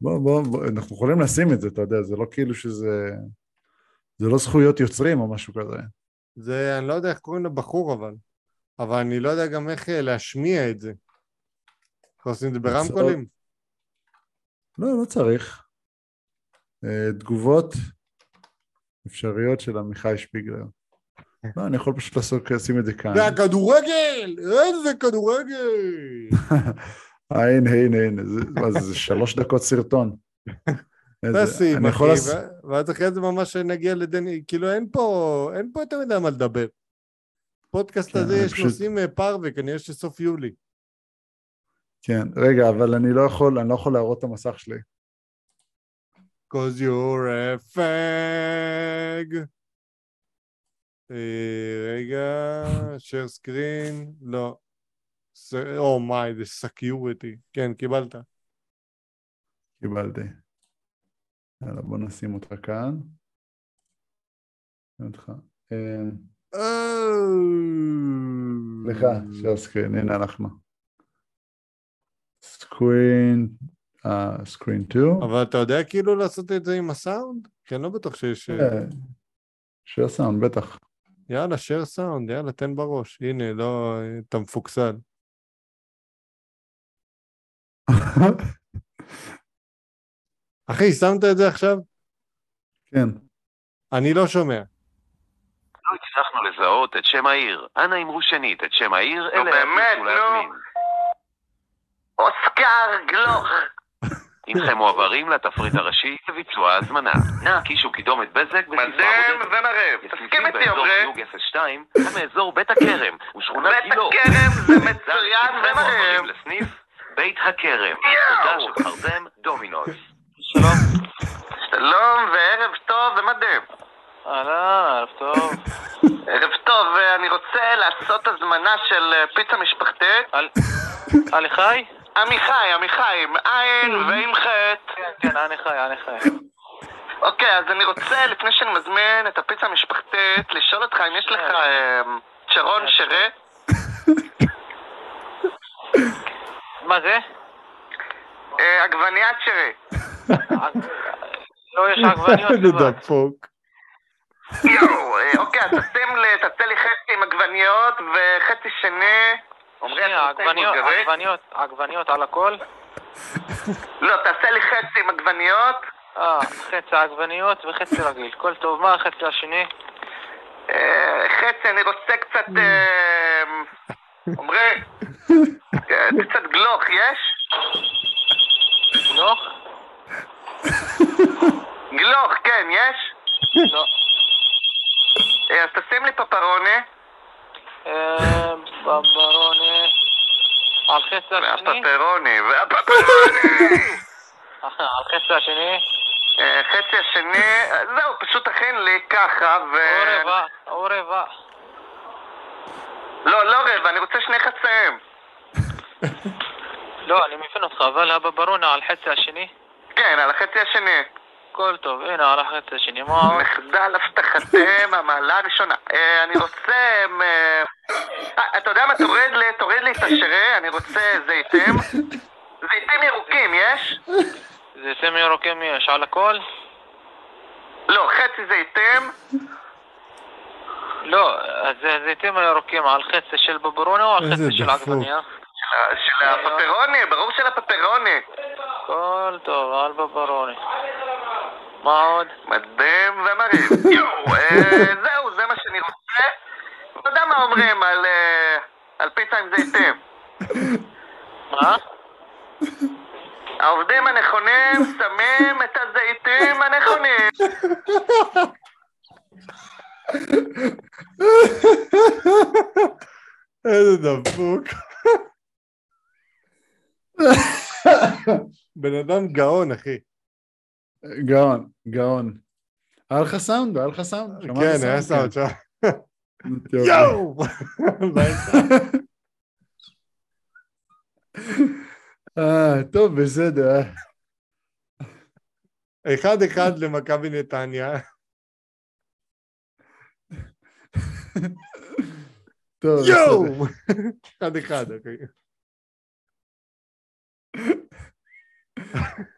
בוא, בוא, בוא, אנחנו יכולים לשים את זה, אתה יודע, זה לא כאילו שזה... זה לא זכויות יוצרים או משהו כזה. זה, אני לא יודע איך קוראים לבחור אבל, אבל אני לא יודע גם איך אה, להשמיע את זה. אנחנו עושים את זה ברמקולים? לא, לא צריך. אה, תגובות אפשריות של עמיחי שפיגלר. לא, אני יכול פשוט לעשות, לשים את זה כאן. זה הכדורגל! איזה כדורגל! [LAUGHS] הנה, הנה, זה, מה זה, זה שלוש דקות סרטון. [LAUGHS] תשים, אני אחי, ואז אחרי זה ממש נגיע לדני, כאילו אין פה, אין פה יותר מדי מה לדבר. פודקאסט כן, הזה יש נושאים אה, פרווה, כנראה שסוף יולי. כן, רגע, אבל אני לא יכול, אני לא יכול להראות את המסך שלי. cause you're a fag. אה, רגע, share screen, לא. oh my, זה security. כן, קיבלת. קיבלתי. יאללה, בוא נשים אותך כאן. אה, סליחה, share screen, הנה אנחנו. screen, אה, screen 2. אבל אתה יודע כאילו לעשות את זה עם הסאונד? כי אני לא בטוח שיש... אה, share sound, בטח. יאללה, share סאונד, יאללה, תן בראש. הנה, לא, אתה מפוקסל. אחי, שמת את זה עכשיו? כן. אני לא שומע. לא הצלחנו לזהות את שם העיר. אנא אמרו שנית את שם העיר, נו, אליה באמת, נו. אוסקר גלוך. הנכם מועברים לתפריט הראשי לביצוע ההזמנה. נא קישו קידומת בזק בספרה מדהים. ומרהב. תסכים איתי, באזור עמרי. דיוג 02, מאזור בית הכרם ושכונת בית גילה. הכרם זה מצוין. מועברים לסניף בית הכרם. תודה שבחרתם דומינוס. שלום. שלום וערב טוב ומדהים. אהלן, ערב טוב. ערב טוב, ואני רוצה לעשות הזמנה של אה, פיצה משפחתית. על- חי? עמיחי, עמיחי, עם עין ועם חטא. כן, כן, אני חי, אני חי. אוקיי, אז אני רוצה, לפני שאני מזמין את הפיצה המשפחתית, לשאול אותך אם יש לך אה, צ'רון שרה. [LAUGHS] מה זה? אה, עגבניית שרה. לא, יש עגבניות איזה לבד. דפוק. יואו, אה, אוקיי, אז תשים לי, תעשה לי חצי עם עגבניות וחצי שני. שנייה, אתה רוצה עגבניות, על הכל? [LAUGHS] לא, תעשה לי חצי עם עגבניות. אה, חצי עגבניות וחצי רגיל. כל טוב, מה החצי השני? אה, חצי, אני רוצה קצת... אה, עמרי, אה, קצת גלוך, יש? לא? גלוך, כן, יש? לא. אה, אז תשים לי פפרוני. אה, חצי השני? והפפרוני, והפפרוני! על חצי השני? אה, חצי השני, אה, זהו, פשוט תכין לי ככה, ו... או רבע, או רבע. לא, לא רבע, אני רוצה שני חצאים. לא, אני מבין אותך, אבל הבברונה על חצי השני? כן, על החצי השני. כל טוב, הנה השני, מה עוד? מחדל הבטחתם, [LAUGHS] המעלה הראשונה. אה, אני רוצה... אה, אתה יודע מה, תוריד לי, תוריד לי את השרה, אני רוצה זיתים. [LAUGHS] זיתים ירוקים, יש? סמי ירוקים יש על הכל? לא, חצי זיתים. לא, אז זה זיתים הירוקים על חצי של בברונה או על חצי של. עגבניה? של הפפרוני, ברור של הפפרוני. כל טוב, על בברוני. מה עוד? מדהים ומרהיב. [LAUGHS] יואו, אה, זהו, זה מה שאני רוצה. אתה יודע מה אומרים על, על פיצה עם זיתים? מה? העובדים הנכונים שמים את הזיתים הנכונים. [LAUGHS] איזה דפוק. [LAUGHS] בן אדם גאון, אחי. גאון, גאון. היה לך סאונד? היה לך סאונד? כן, היה סאונד שם. יופי. יואו! [LAUGHS] אה, טוב, בסדר. אחד אחד למכבי נתניה. טוב. יואו! אחד אחד, אחי.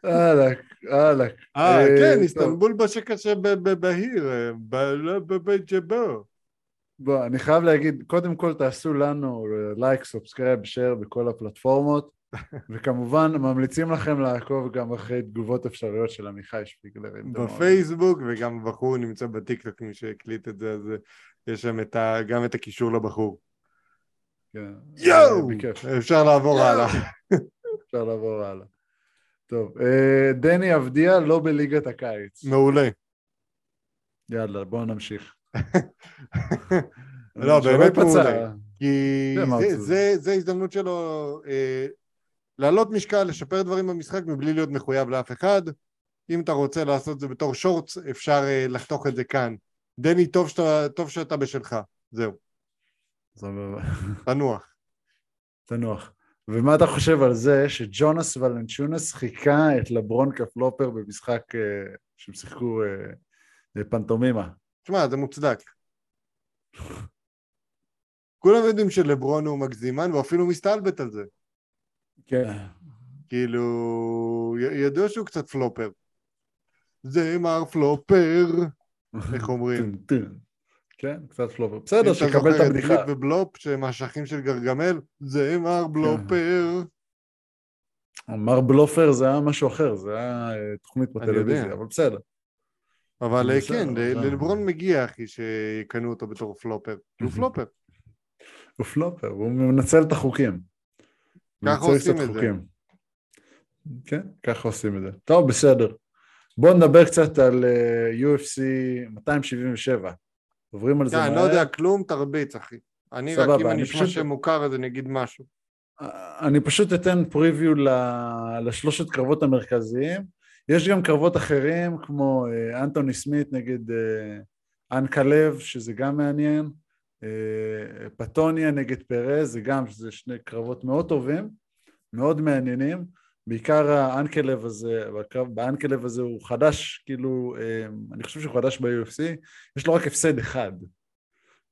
אהלק, אהלק. אה, כן. איסטנבול בשקשה בהיר, ב- לא בבית ג'בו. בוא, אני חייב להגיד, קודם כל תעשו לנו לייק, סובסקרייב, שייר בכל הפלטפורמות, [LAUGHS] וכמובן ממליצים לכם לעקוב גם אחרי תגובות אפשריות של עמיחי שפיגלר. בפייסבוק, וגם בחור נמצא בטיקטוק, מי שהקליט את זה, אז אה, יש שם את ה- גם את הקישור לבחור. כן. יואו! אה, אפשר לעבור. הלאה. אפשר לעבור הלאה. טוב, אה, דני אבדיה לא בליגת הקיץ. מעולה. יאללה, בואו נמשיך. [LAUGHS] לא, באמת. מעולה. כי זה- הזדמנות שלו אה, להעלות משקל, לשפר דברים במשחק מבלי להיות מחויב לאף אחד. אם אתה רוצה לעשות את זה בתור שורטס, אפשר אה, לחתוך את זה כאן. דני, טוב שאתה, טוב שאתה בשלך. זהו. תנוח. תנוח. ומה אתה חושב על זה שג'ונס ולנצ'ונס חיכה את לברון כפלופר במשחק אה, שהם שיחקו אה, אה, פנטומימה? תשמע, זה מוצדק. כולם יודעים שלברון הוא מגזימן, והוא אפילו מסתלבט על זה. כן. כאילו, ידוע שהוא קצת פלופר. זה מר פלופר, איך אומרים? כן, קצת פלופר. אם בסדר, אתה שיקבל זוכר את את הבדיחה. בליפ ובלופ, שהם האשכים של גרגמל, זה מר בלופר. מר בלופר זה היה משהו אחר, זה היה אה, תוכנית בטלוויזיה. אבל בסדר. אבל אה, כן. ללברון מגיע, אחי, שיקנו אותו בתור פלופר. הוא. פלופר. הוא פלופר, הוא מנצל את החוקים. ככה עושים את זה. כן, ככה עושים את זה. טוב, בסדר. בואו נדבר קצת על אה, UFC 277. עוברים על זה כן, מהר. אני לא יודע כלום, תרביץ, אחי. אני רק אם אני אשמע פשוט- שם מוכר אז אני אגיד משהו. אני פשוט אתן פריוויו לשלושת קרבות המרכזיים. יש גם קרבות אחרים, כמו אה, אנטוני סמית נגד אה, אנקה לב, שזה גם מעניין. אה, פטוניה נגד פרז, זה גם, זה שני קרבות מאוד טובים, מאוד מעניינים. בעיקר האנקלאב הזה, בקרב- באנקלאב הזה הוא חדש, כאילו, אה, אני חושב שהוא חדש ב-UFC, יש לו רק הפסד אחד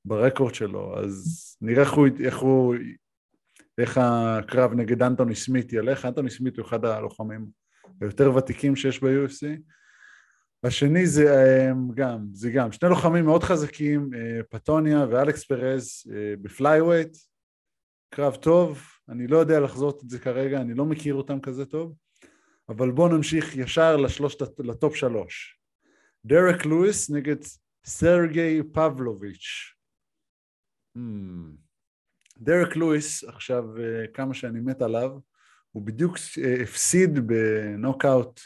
ברקורד שלו, אז נראה איך הוא, איך הוא איך הקרב נגד אנטוני סמית ילך. אנטוני סמית הוא אחד הלוחמים היותר ותיקים שיש ב-UFC. השני זה אה, גם, זה גם, שני לוחמים מאוד חזקים, אה, פנטוז'ה ואלכס פרז אה, ב-flyweight. קרב טוב, אני לא יודע לחזות את זה כרגע, אני לא מכיר אותם כזה טוב, אבל בואו נמשיך ישר לשלושת, לטופ שלוש. דרק לואיס נגד סרגי פבלוביץ'. Hmm. דרק לואיס, עכשיו אה, כמה שאני מת עליו, הוא בדיוק אה, הפסיד בנוקאוט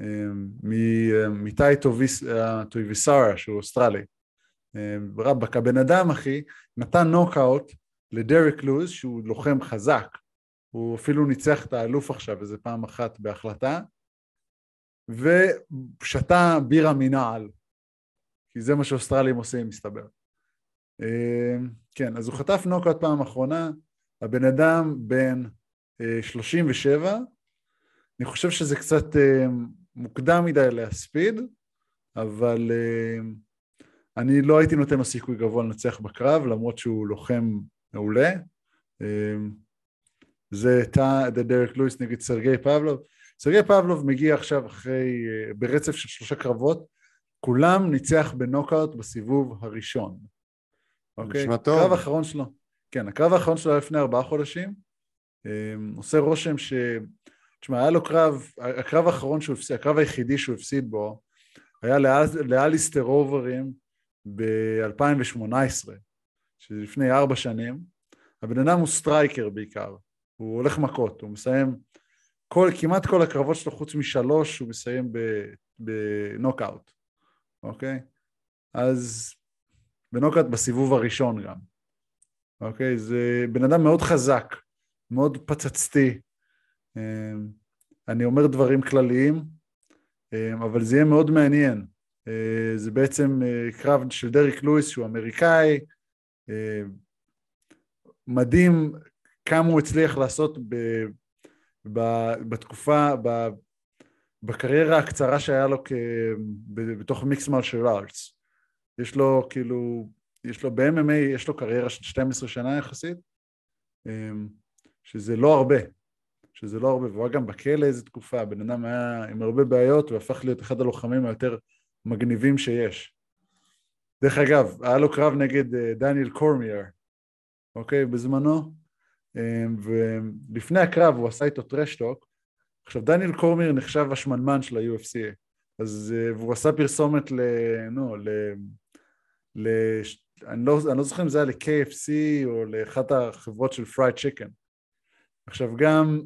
אה, מ- מטאי טוביס- אה, טויבסה שהוא אוסטרלי. רבאק, הבן אדם אחי נתן נוקאוט לדרק לואיס שהוא לוחם חזק, הוא אפילו ניצח את האלוף עכשיו איזה פעם אחת בהחלטה, ושתה בירה מנעל, כי זה מה שאוסטרלים עושים מסתבר. אה, כן, אז הוא חטף נוקאוט פעם אחרונה, הבן אדם בן אה, 37, אני חושב שזה קצת אה, מוקדם מדי להספיד, אבל אה, אני לא הייתי נותן לו סיכוי גבוה לנצח בקרב, למרות שהוא לוחם מעולה. אה, זה תא דרק לואיס נגד סרגי פבלוב. סרגי פבלוב מגיע עכשיו אחרי, אה, ברצף של שלושה קרבות, כולם ניצח בנוקאוט בסיבוב הראשון. אוקיי? נשמע טוב. הקרב האחרון שלו, כן, הקרב האחרון שלו היה לפני ארבעה חודשים. אה, עושה רושם ש... תשמע, היה לו קרב, הקרב האחרון שהוא הפסיד, הקרב היחידי שהוא הפסיד בו, היה לאל- לאליסטר אוברים ב-2018, שזה לפני ארבע שנים. הבן אדם הוא striker בעיקר, הוא הולך מכות, הוא מסיים, כל, כמעט כל הקרבות שלו חוץ משלוש הוא מסיים בנוקאוט, אוקיי? אז בנוקאוט בסיבוב הראשון גם, אוקיי? זה בן אדם מאוד חזק, מאוד פצצתי. אמ, אני אומר דברים כלליים, אמ, אבל זה יהיה מאוד מעניין. אה, זה בעצם אה, קרב של דריק לואיס שהוא אמריקאי, מדהים כמה הוא הצליח לעשות ב, ב, בתקופה, ב, בקריירה הקצרה שהיה לו כ, ב, בתוך מיקס מרשל ארטס. יש לו כאילו, יש לו ב-MMA, יש לו קריירה של 12 שנה יחסית, אמ, שזה לא הרבה, שזה לא הרבה, והוא היה גם בכלא איזה תקופה, הבן אדם היה עם הרבה בעיות, הוא הפך להיות אחד הלוחמים היותר מגניבים שיש. דרך אגב, היה לו קרב נגד אה, דניאל קורמייר, אוקיי, בזמנו, אמ, ולפני הקרב הוא עשה איתו טרשטוק. עכשיו, דניאל קורמייר נחשב השמנמן של ה-UFC, אז, אה, והוא עשה פרסומת ל... נו, ל... ל... אני לא, אני לא זוכר אם זה היה ל-KFC או לאחת החברות של fried chicken. עכשיו גם,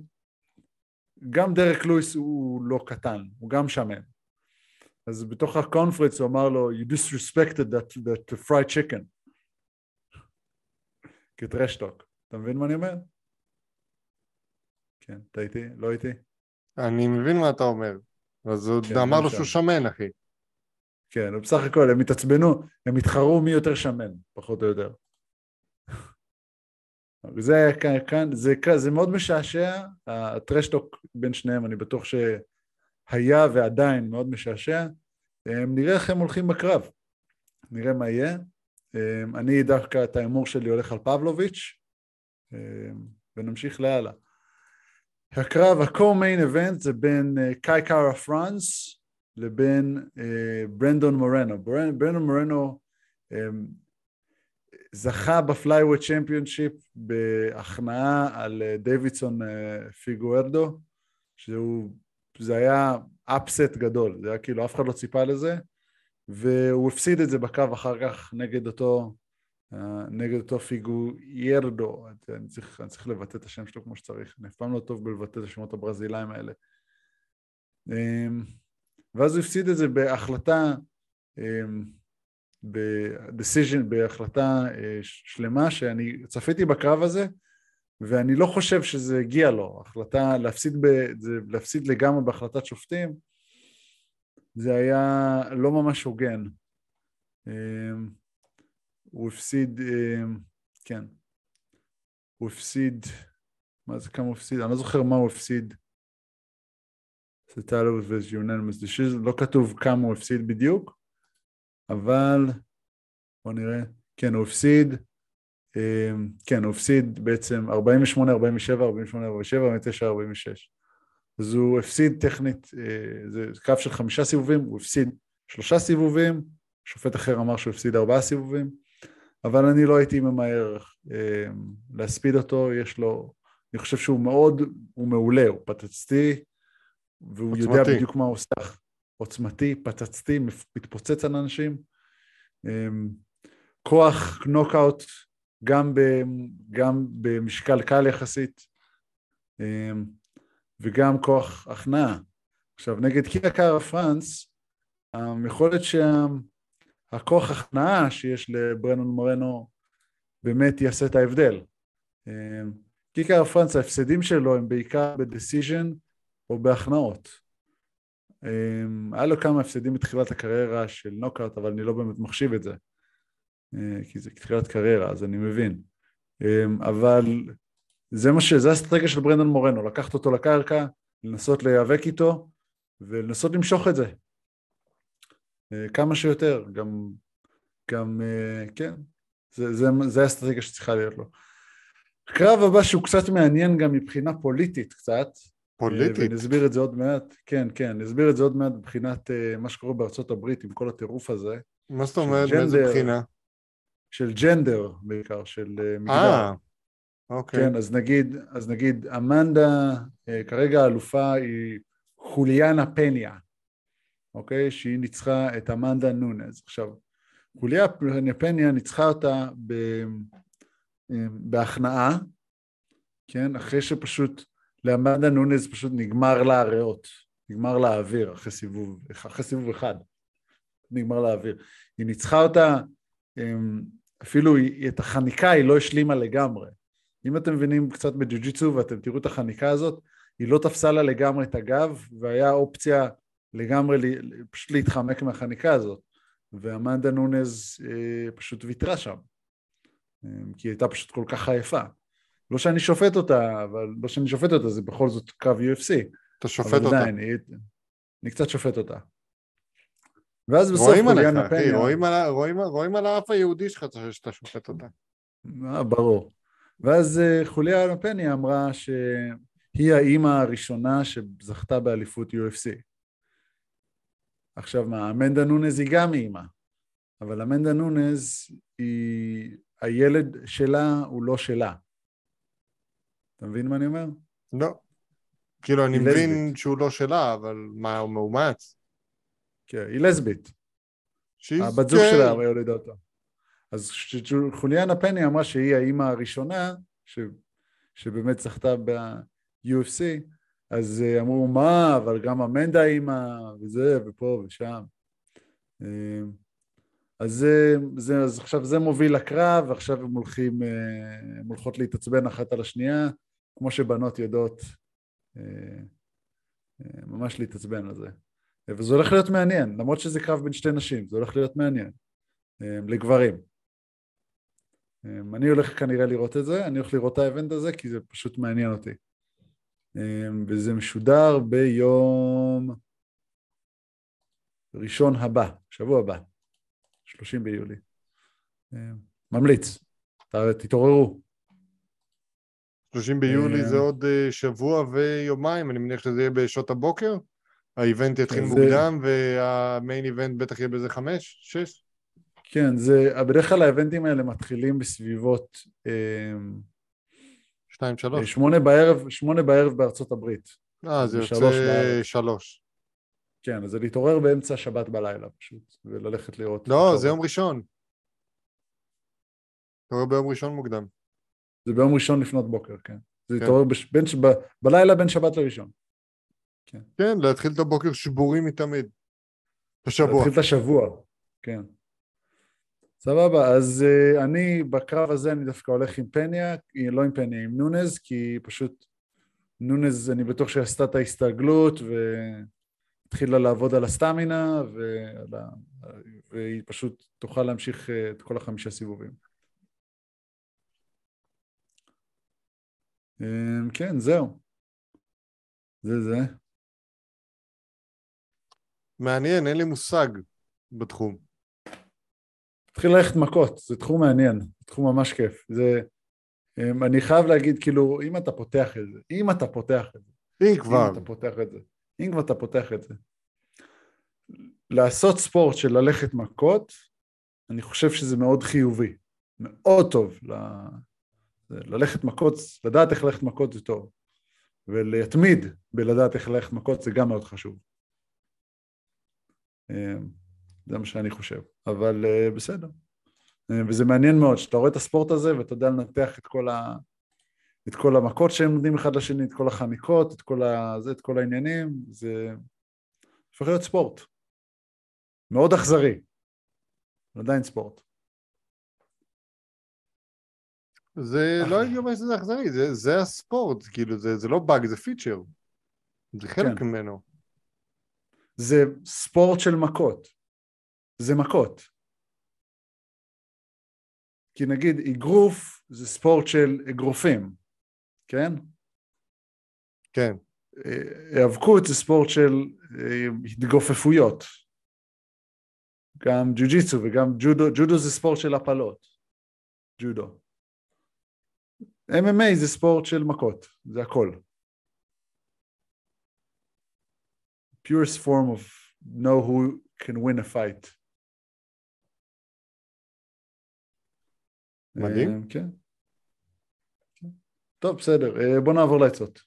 גם דרק לואיס הוא לא קטן, הוא גם שמן. אז בתוך ה conference הוא אמר לו, you disrespected that, that fried chicken. כ-trash talk. אתה מבין מה אני אומר? כן, אתה איתי? לא איתי? אני מבין מה אתה אומר. אז הוא כן, אמר לו. שהוא שמן, אחי. כן, בסך הכל הם התעצבנו, הם התחרו מי יותר שמן, פחות או יותר. זה כאן, זה, כאן- זה מאוד משעשע, הטרשטוק בין שניהם, אני בטוח שהיה ועדיין מאוד משעשע. אמ, נראה איך הם הולכים בקרב, נראה מה יהיה. אמ, אני דווקא את ההימור שלי הולך על פבלוביץ', אמ, ונמשיך להלאה. הקרב, ה-co-main event זה בין אה, קאי קארה פרנס לבין אה, ברנדון מורנו. ברנ- ברנדון מורנו אה, זכה ב-flyweight championship בהכנעה על אה, דייוויסון אה, פיגוארדו, שהוא, זה היה upset גדול, זה היה כאילו אף אחד לא ציפה לזה, והוא הפסיד את זה בקרב אחר כך נגד אותו, אה, נגד אותו פיגוירדו, אני צריך, אני צריך לבטא את השם שלו כמו שצריך, אני אף פעם לא טוב בלבטא את השמות הברזילאים האלה. אמ, ואז הוא הפסיד את זה בהחלטה, אמ, ב-decision, בהחלטה אה, שלמה, שאני צפיתי בקרב הזה, ואני לא חושב שזה הגיע לו, החלטה להפסיד, ב, זה, להפסיד לגמרי בהחלטת שופטים, זה היה לא ממש הוגן. אמ, הוא הפסיד, אמ, כן, הוא הפסיד, מה זה כמה הוא הפסיד? אני לא זוכר מה הוא הפסיד. זה טלו ו-unanimous decision, לא כתוב כמה הוא הפסיד בדיוק, אבל בוא נראה, כן, הוא הפסיד, כן, הוא הפסיד בעצם 48, 47, 48, 47, 49, 46. אז הוא הפסיד טכנית, אה, זה קו של חמישה סיבובים, הוא הפסיד שלושה סיבובים, שופט אחר אמר שהוא הפסיד ארבעה סיבובים, אבל אני לא הייתי ממהר אה, להספיד אותו, יש לו, אני חושב שהוא מאוד, הוא מעולה, הוא פצצתי, והוא עוצמתי. יודע בדיוק מה הוא עושה, עוצמתי, פצצתי, מתפוצץ על אנשים, אה, כוח נוקאוט גם, ב, גם במשקל קל יחסית, וגם כוח הכנעה. עכשיו, נגד קיקר פרנס, יכול להיות שהכוח הכנעה שיש לברנון מורנו באמת יעשה את ההבדל. קיקר פרנס, ההפסדים שלו הם בעיקר בדציז'ן או בהכנעות. היה לו כמה הפסדים בתחילת הקריירה של נוקארט, אבל אני לא באמת מחשיב את זה. כי זה תחילת קריירה, אז אני מבין. אבל זה מה ש... זה האסטרטגיה של ברנדון מורנו, לקחת אותו לקרקע, לנסות להיאבק איתו ולנסות למשוך את זה. אה, כמה שיותר, גם, גם, אה, כן, זה, זה, זה האסטרטגיה שצריכה להיות לו. הקרב הבא שהוא קצת מעניין גם מבחינה פוליטית קצת. פוליטית? ואני אסביר את זה עוד מעט, כן, כן, אני אסביר את זה עוד מעט מבחינת מה שקורה בארצות הברית עם כל הטירוף הזה. מה זאת אומרת, מאיזה בחינה? של ג'נדר בעיקר, של מגדר. אוקיי. כן, אז נגיד, אז נגיד, אמנדה, אה, כרגע האלופה היא חוליאנה פניה, אוקיי? שהיא ניצחה את אמנדה נונז. עכשיו, חוליאנה פניה ניצחה אותה ב, אה, בהכנעה, כן? אחרי שפשוט לאמנדה נונז פשוט נגמר לה הריאות, נגמר לה האוויר אחרי סיבוב, אחרי סיבוב אחד, נגמר לה האוויר. היא ניצחה אותה, אה, אפילו את החניקה היא לא השלימה לגמרי. אם אתם מבינים קצת בג'ו-ג'יצו ואתם תראו את החניקה הזאת, היא לא תפסה לה לגמרי את הגב, והיה אופציה לגמרי פשוט להתחמק מהחניקה הזאת, ואמנדה נונז אה, פשוט ויתרה שם, אה, כי היא הייתה פשוט כל כך עייפה. לא שאני שופט אותה, אבל לא שאני שופט אותה, זה בכל זאת קו UFC. אתה שופט אותה. עדיין, אני, אני קצת שופט אותה. ואז בסוף רואים עליך, אחי, רואים, על, רואים, רואים על האף היהודי שלך שאתה שופט אותה. אה, ברור. ואז אה, חוליה פני אמרה שהיא האימא הראשונה שזכתה באליפות UFC. עכשיו מה, אמנדה נונז היא גם אימא, אבל אמנדה נונז היא, הילד שלה הוא לא שלה. אתה מבין מה אני אומר? לא. כאילו, אני מבין. שהוא לא שלה, אבל מה, הוא מאומץ? כן, היא לסבית. הבת זוג שלה הרי הולידה אותו. אז חוליאנה פני אמרה שהיא האימא הראשונה ש, שבאמת זכתה ב-UFC, אז אה, אמרו מה, אבל גם אמנדה אימא, וזה, ופה ושם. אה, אז, זה, זה, אז עכשיו זה מוביל לקרב, ועכשיו הם הולכים, אה, הם הולכות להתעצבן אחת על השנייה, כמו שבנות יודעות ממש להתעצבן על זה. וזה הולך להיות מעניין, למרות שזה קרב בין שתי נשים, זה הולך להיות מעניין, לגברים. אני הולך כנראה לראות את זה, אני הולך לראות את האבנט הזה כי זה פשוט מעניין אותי. וזה משודר ביום ראשון הבא, שבוע הבא, 30 ביולי. ממליץ, תתעוררו. 30 ביולי זה עוד אה, שבוע ויומיים, אני מניח שזה יהיה בשעות הבוקר? האיבנט יתחיל מוקדם והמיין איבנט בטח יהיה באיזה חמש, שש? כן, זה, בדרך כלל האבנטים האלה מתחילים בסביבות... אמ, שתיים, שלוש. שמונה בערב, שמונה בערב בארצות הברית. אה, זה יוצא שלוש. כן, אז זה להתעורר באמצע שבת בלילה פשוט, וללכת לראות. לא. זה יום ראשון. רואה ביום ראשון מוקדם. זה ביום ראשון לפנות בוקר, כן. זה כן. להתעורר בש... בין... ב... בלילה בין שבת לראשון. כן, להתחיל את הבוקר שבורים מתמיד. את השבוע. להתחיל את השבוע, כן. סבבה, אז uh, אני בקרב הזה אני דווקא הולך עם פניה, לא עם פניה, עם נונז, כי פשוט נונז, אני בטוח שהיא עשתה את ההסתגלות והתחילה לעבוד על הסטמינה, ועל ה... והיא פשוט תוכל להמשיך uh, את כל החמישה סיבובים. כן, זהו. זה זה. מעניין, אין לי מושג בתחום. תתחיל ללכת מכות, זה תחום מעניין, תחום ממש כיף. זה, אמ, אני חייב להגיד, כאילו, אם אתה פותח את זה, אם אתה פותח את זה, אם כבר. אם אתה פותח את זה, אם כבר אתה פותח את זה, לעשות ספורט של ללכת מכות, אני חושב שזה מאוד חיובי, מאוד טוב. ל... ללכת מכות, לדעת איך ללכת מכות זה טוב, ולהתמיד בלדעת איך ללכת מכות זה גם מאוד חשוב. אמ, זה מה שאני חושב, אבל uh, בסדר. Uh, וזה מעניין מאוד, שאתה רואה את הספורט הזה ואתה יודע לנתח את כל, ה... את כל המכות שהם נותנים אחד לשני, את כל החניקות, את כל, ה... זה, את כל העניינים, זה הופך להיות ספורט. מאוד אכזרי, עדיין ספורט. זה לא הייתי אומר שזה אכזרי, זה, זה הספורט, כאילו, זה, זה לא באג, זה פיצ'ר. זה חלק כן. ממנו. זה ספורט של מכות. זה מכות. כי נגיד אגרוף זה ספורט של אגרופים, כן? כן. אה, היאבקות זה ספורט של אה, התגופפויות. גם ג'ו-ג'יצו וגם ג'ודו, ג'ודו זה ספורט של הפלות. ג'ודו. MMA זה ספורט של מכות, זה הכל. Purest form of know who can win a fight. מדהים. אה, כן. טוב, בסדר, אה, בוא נעבור לעצות.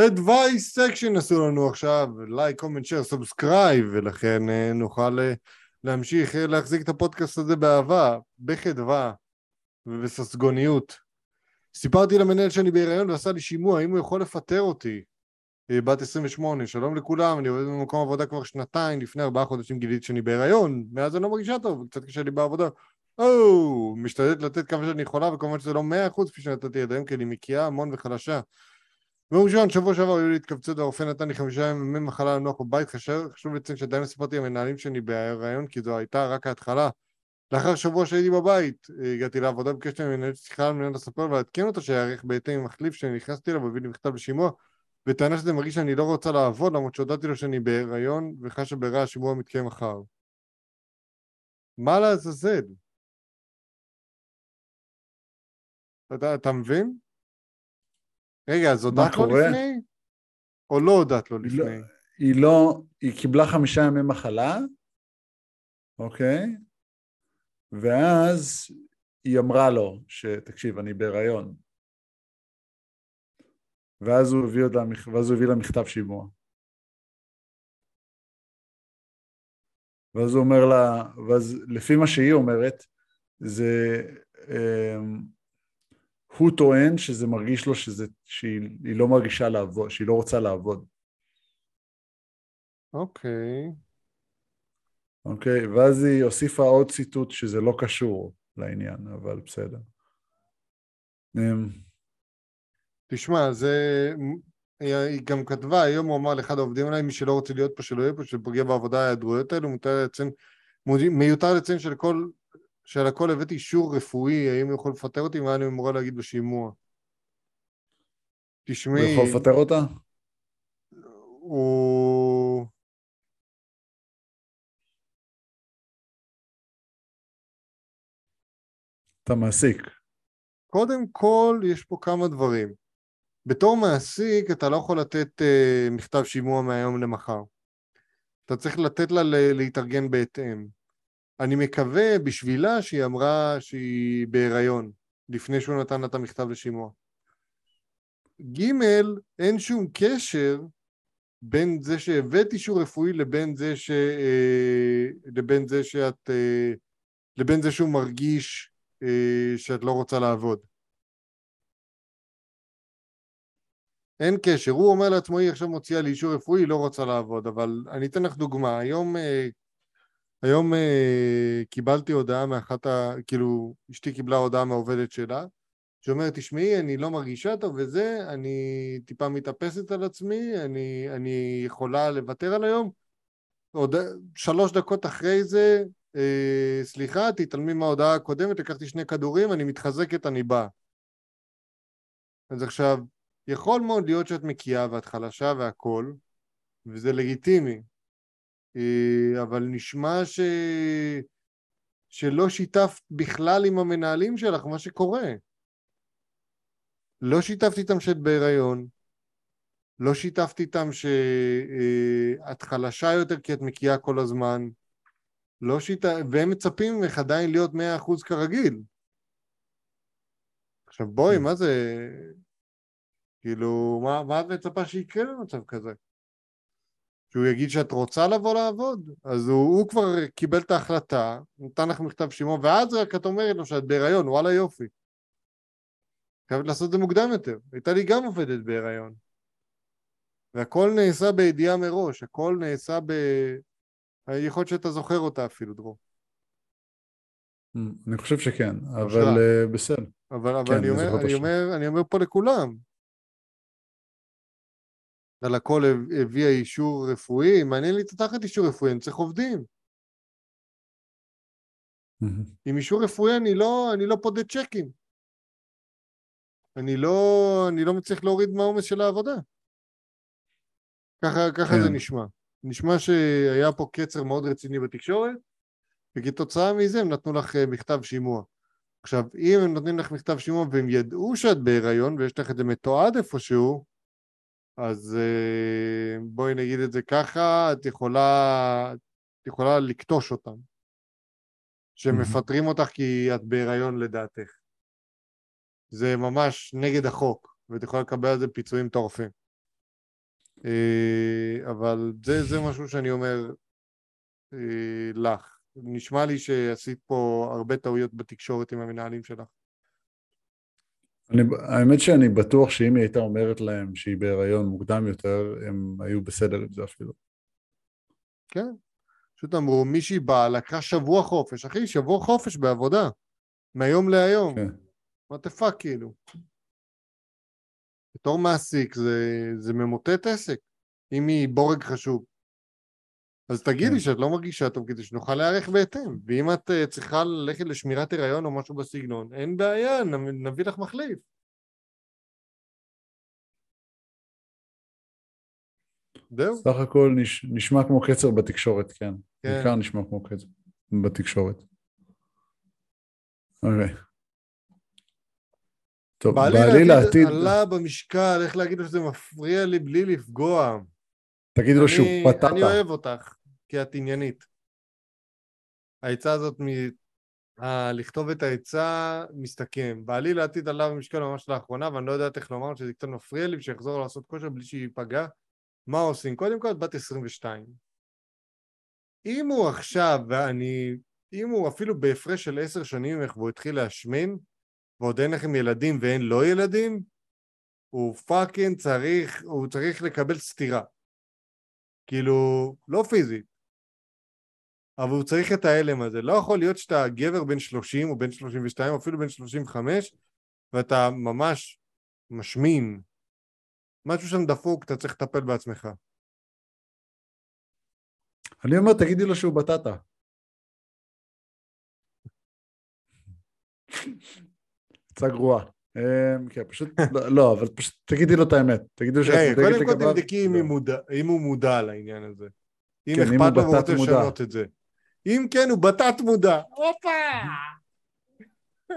advice section עשו לנו עכשיו, לייק, comment, share, subscribe, ולכן אה, נוכל להמשיך להחזיק את הפודקאסט הזה באהבה, בחדווה ובססגוניות. סיפרתי למנהל שאני בהיריון ועשה לי שימוע, האם הוא יכול לפטר אותי. אה, בת 28, שלום לכולם, אני עובד במקום עבודה כבר שנתיים, לפני ארבעה חודשים גיליתי שאני בהיריון, מאז אני לא מרגישה טוב, קצת קשה לי בעבודה. או, משתדלת לתת כמה שאני יכולה, וכמובן שזה לא מאה אחוז כפי שנתתי עד היום, כי אני מקיאה המון וחלשה. ביום ראשון, שבוע שעבר היו לי התכווצות והרופא נתן לי חמישה ימי מחלה לנוח בבית, חשוב, לציין שעדיין לא סיפרתי למנהלים שאני בהיריון, כי זו הייתה רק ההתחלה. לאחר שבוע שהייתי בבית, אה, הגעתי לעבודה, ביקשתי ממנהלת שיחה על מנהל לספר ולעדכן אותה שיערך בהתאם עם מחליף שאני נכנסתי אליו והביא לי מכתב לשימוע, בטענה שזה מרגיש שאני לא רוצה לעבוד, למרות שהודעתי לו שאני בהיריון וחשה ברע השימוע מתקיים מחר. מה לעזאזל? אתה, אתה מבין? רגע, אז הודעת לו? לפני? או לא הודעת לו היא לפני? לא- היא לא, היא קיבלה חמישה ימי מחלה, אוקיי? ואז היא אמרה לו שתקשיב, אני בהיריון. ואז הוא הביא, אותה, ואז הוא הביא לה מכתב שימוע. ואז הוא אומר לה, ואז לפי מה שהיא אומרת, זה, אמ, הוא טוען שזה מרגיש לו שזה, שהיא היא לא מרגישה לעבוד, שהיא לא רוצה לעבוד. אוקיי. אוקיי? ואז היא הוסיפה עוד ציטוט שזה לא קשור לעניין, אבל בסדר. אמ, תשמע, זה... היא היא גם כתבה, היום הוא אמר לאחד העובדים עליי, מי שלא רוצה להיות פה, שלא יהיה פה, שפוגע בעבודה ההיעדרויות האלו, מותר לציין, מיותר לציין שלכל, שעל הכל הבאתי אישור רפואי, האם הוא יכול לפטר אותי, מה אני אמורה להגיד בשימוע. הוא תשמעי, יכול לפטר אותה? הוא... אתה מעסיק. קודם כל, יש פה כמה דברים. בתור מעסיק, אתה לא יכול לתת uh, מכתב שימוע מהיום למחר. אתה צריך לתת לה להתארגן בהתאם. אני מקווה בשבילה שהיא אמרה שהיא בהיריון, לפני שהוא נתן לה את המכתב לשימוע. ג', אין שום קשר בין זה שהבאת אישור רפואי לבין זה, ש, אה, לבין זה שאת, אה, לבין זה שהוא מרגיש אה, שאת לא רוצה לעבוד. אין קשר, הוא אומר לעצמו, היא עכשיו מוציאה לי אישור רפואי, היא לא רוצה לעבוד, אבל אני אתן לך דוגמה, היום, אה, היום אה, קיבלתי הודעה מאחת ה... כאילו, אשתי קיבלה הודעה מהעובדת שלה, שאומרת, תשמעי, אני לא מרגישה טוב וזה, אני טיפה מתאפסת על עצמי, אני, אני יכולה לוותר על היום. עוד שלוש דקות אחרי זה, אה, סליחה, תתעלמי מההודעה הקודמת, לקחתי שני כדורים, אני מתחזקת, אני בא. אז עכשיו, יכול מאוד להיות שאת מקיאה ואת חלשה והכל, וזה לגיטימי, אה, אבל נשמע ש... שלא שיתפת בכלל עם המנהלים שלך מה שקורה. לא שיתפת איתם שאת בהיריון, לא שיתפת איתם שאת חלשה יותר כי את מקיאה כל הזמן, לא שיט... והם מצפים ממך עדיין להיות מאה אחוז כרגיל. עכשיו בואי, מה זה... כאילו, מה, מה את מצפה שיקרה במצב כזה? שהוא יגיד שאת רוצה לבוא לעבוד? אז הוא, הוא כבר קיבל את ההחלטה, נתן לך מכתב שימוע, ואז רק את אומרת לו שאת בהיריון, וואלה יופי. חייבת לעשות את זה מוקדם יותר. הייתה לי גם עובדת בהיריון. והכל נעשה בידיעה מראש, הכל נעשה ב... יכול להיות שאתה זוכר אותה אפילו, דרור. אני חושב שכן, אבל uh, בסדר. אבל, אבל כן, אני, אומר, אני, אומר, אני אומר פה לכולם, על הכל הביאה אישור רפואי, מעניין לי תחת אישור רפואי, אני צריך עובדים. עם אישור רפואי אני לא, אני לא פודה צ'קים. אני לא, אני לא מצליח להוריד מהעומס של העבודה. ככה, ככה כן. זה נשמע. נשמע שהיה פה קצר מאוד רציני בתקשורת, וכתוצאה מזה הם נתנו לך אה, מכתב שימוע. עכשיו, אם הם נותנים לך מכתב שימוע והם ידעו שאת בהיריון ויש לך את זה מתועד איפשהו, אז אה, בואי נגיד את זה ככה, את יכולה, את יכולה לקטוש אותם. שמפטרים אותך כי את בהיריון לדעתך. זה ממש נגד החוק, ואת יכולה לקבל על זה פיצויים מטורפים. אה, אבל זה, זה משהו שאני אומר אה, לך. נשמע לי שעשית פה הרבה טעויות בתקשורת עם המנהלים שלך. אני, האמת שאני בטוח שאם היא הייתה אומרת להם שהיא בהיריון מוקדם יותר, הם היו בסדר עם זה אפילו. כן, פשוט אמרו, מישהי באה, לקחה שבוע חופש. אחי, שבוע חופש בעבודה, מהיום להיום. כן. מה the fuck כאילו. בתור מעסיק זה, זה ממוטט עסק, אם היא בורג חשוב. אז תגידי כן. שאת לא מרגישה טוב כדי שנוכל להיערך בהתאם, ואם את uh, צריכה ללכת לשמירת הריון או משהו בסגנון, אין בעיה, נביא לך מחליף. זהו. סך הכל נש, נשמע כמו קצר בתקשורת, כן. כן. בעיקר נשמע כמו קצר בתקשורת. אוקיי. טוב, בעלי לעתיד... עלה במשקל, איך להגיד לו שזה מפריע לי בלי לפגוע. תגידי לו שהוא פטטה. אני אוהב אותך, כי את עניינית. העצה הזאת, מ... ה... לכתוב את העצה, מסתכם. בעלי לעתיד עלה במשקל ממש לאחרונה, ואני לא יודעת איך לומר שזה קצת מפריע לי, ושיחזור לעשות כושר בלי שייפגע. מה עושים? קודם כל, את בת 22. אם הוא עכשיו, ואני... אם הוא אפילו בהפרש של עשר שנים ממך והוא התחיל להשמין, ועוד אין לכם ילדים ואין לו ילדים, הוא fucking צריך, הוא צריך לקבל סטירה. כאילו, לא פיזית, אבל הוא צריך את ההלם הזה. לא יכול להיות שאתה גבר בן 30 או בן 32 או אפילו בן 35 ואתה ממש משמין. משהו שם דפוק, אתה צריך לטפל בעצמך. אני אומר, תגידי לו שהוא בטטה. [LAUGHS] עצה גרועה. אמ, כן, פשוט, לא, לא, אבל פשוט תגידי לו את האמת. תגידי שאת מודאגת לגביו. קודם כל תבדקי אם הוא מודע לעניין הזה. אם כן, אכפת לו ורוצה לשנות את זה. אם כן, הוא בתת מודע. הופה! [LAUGHS]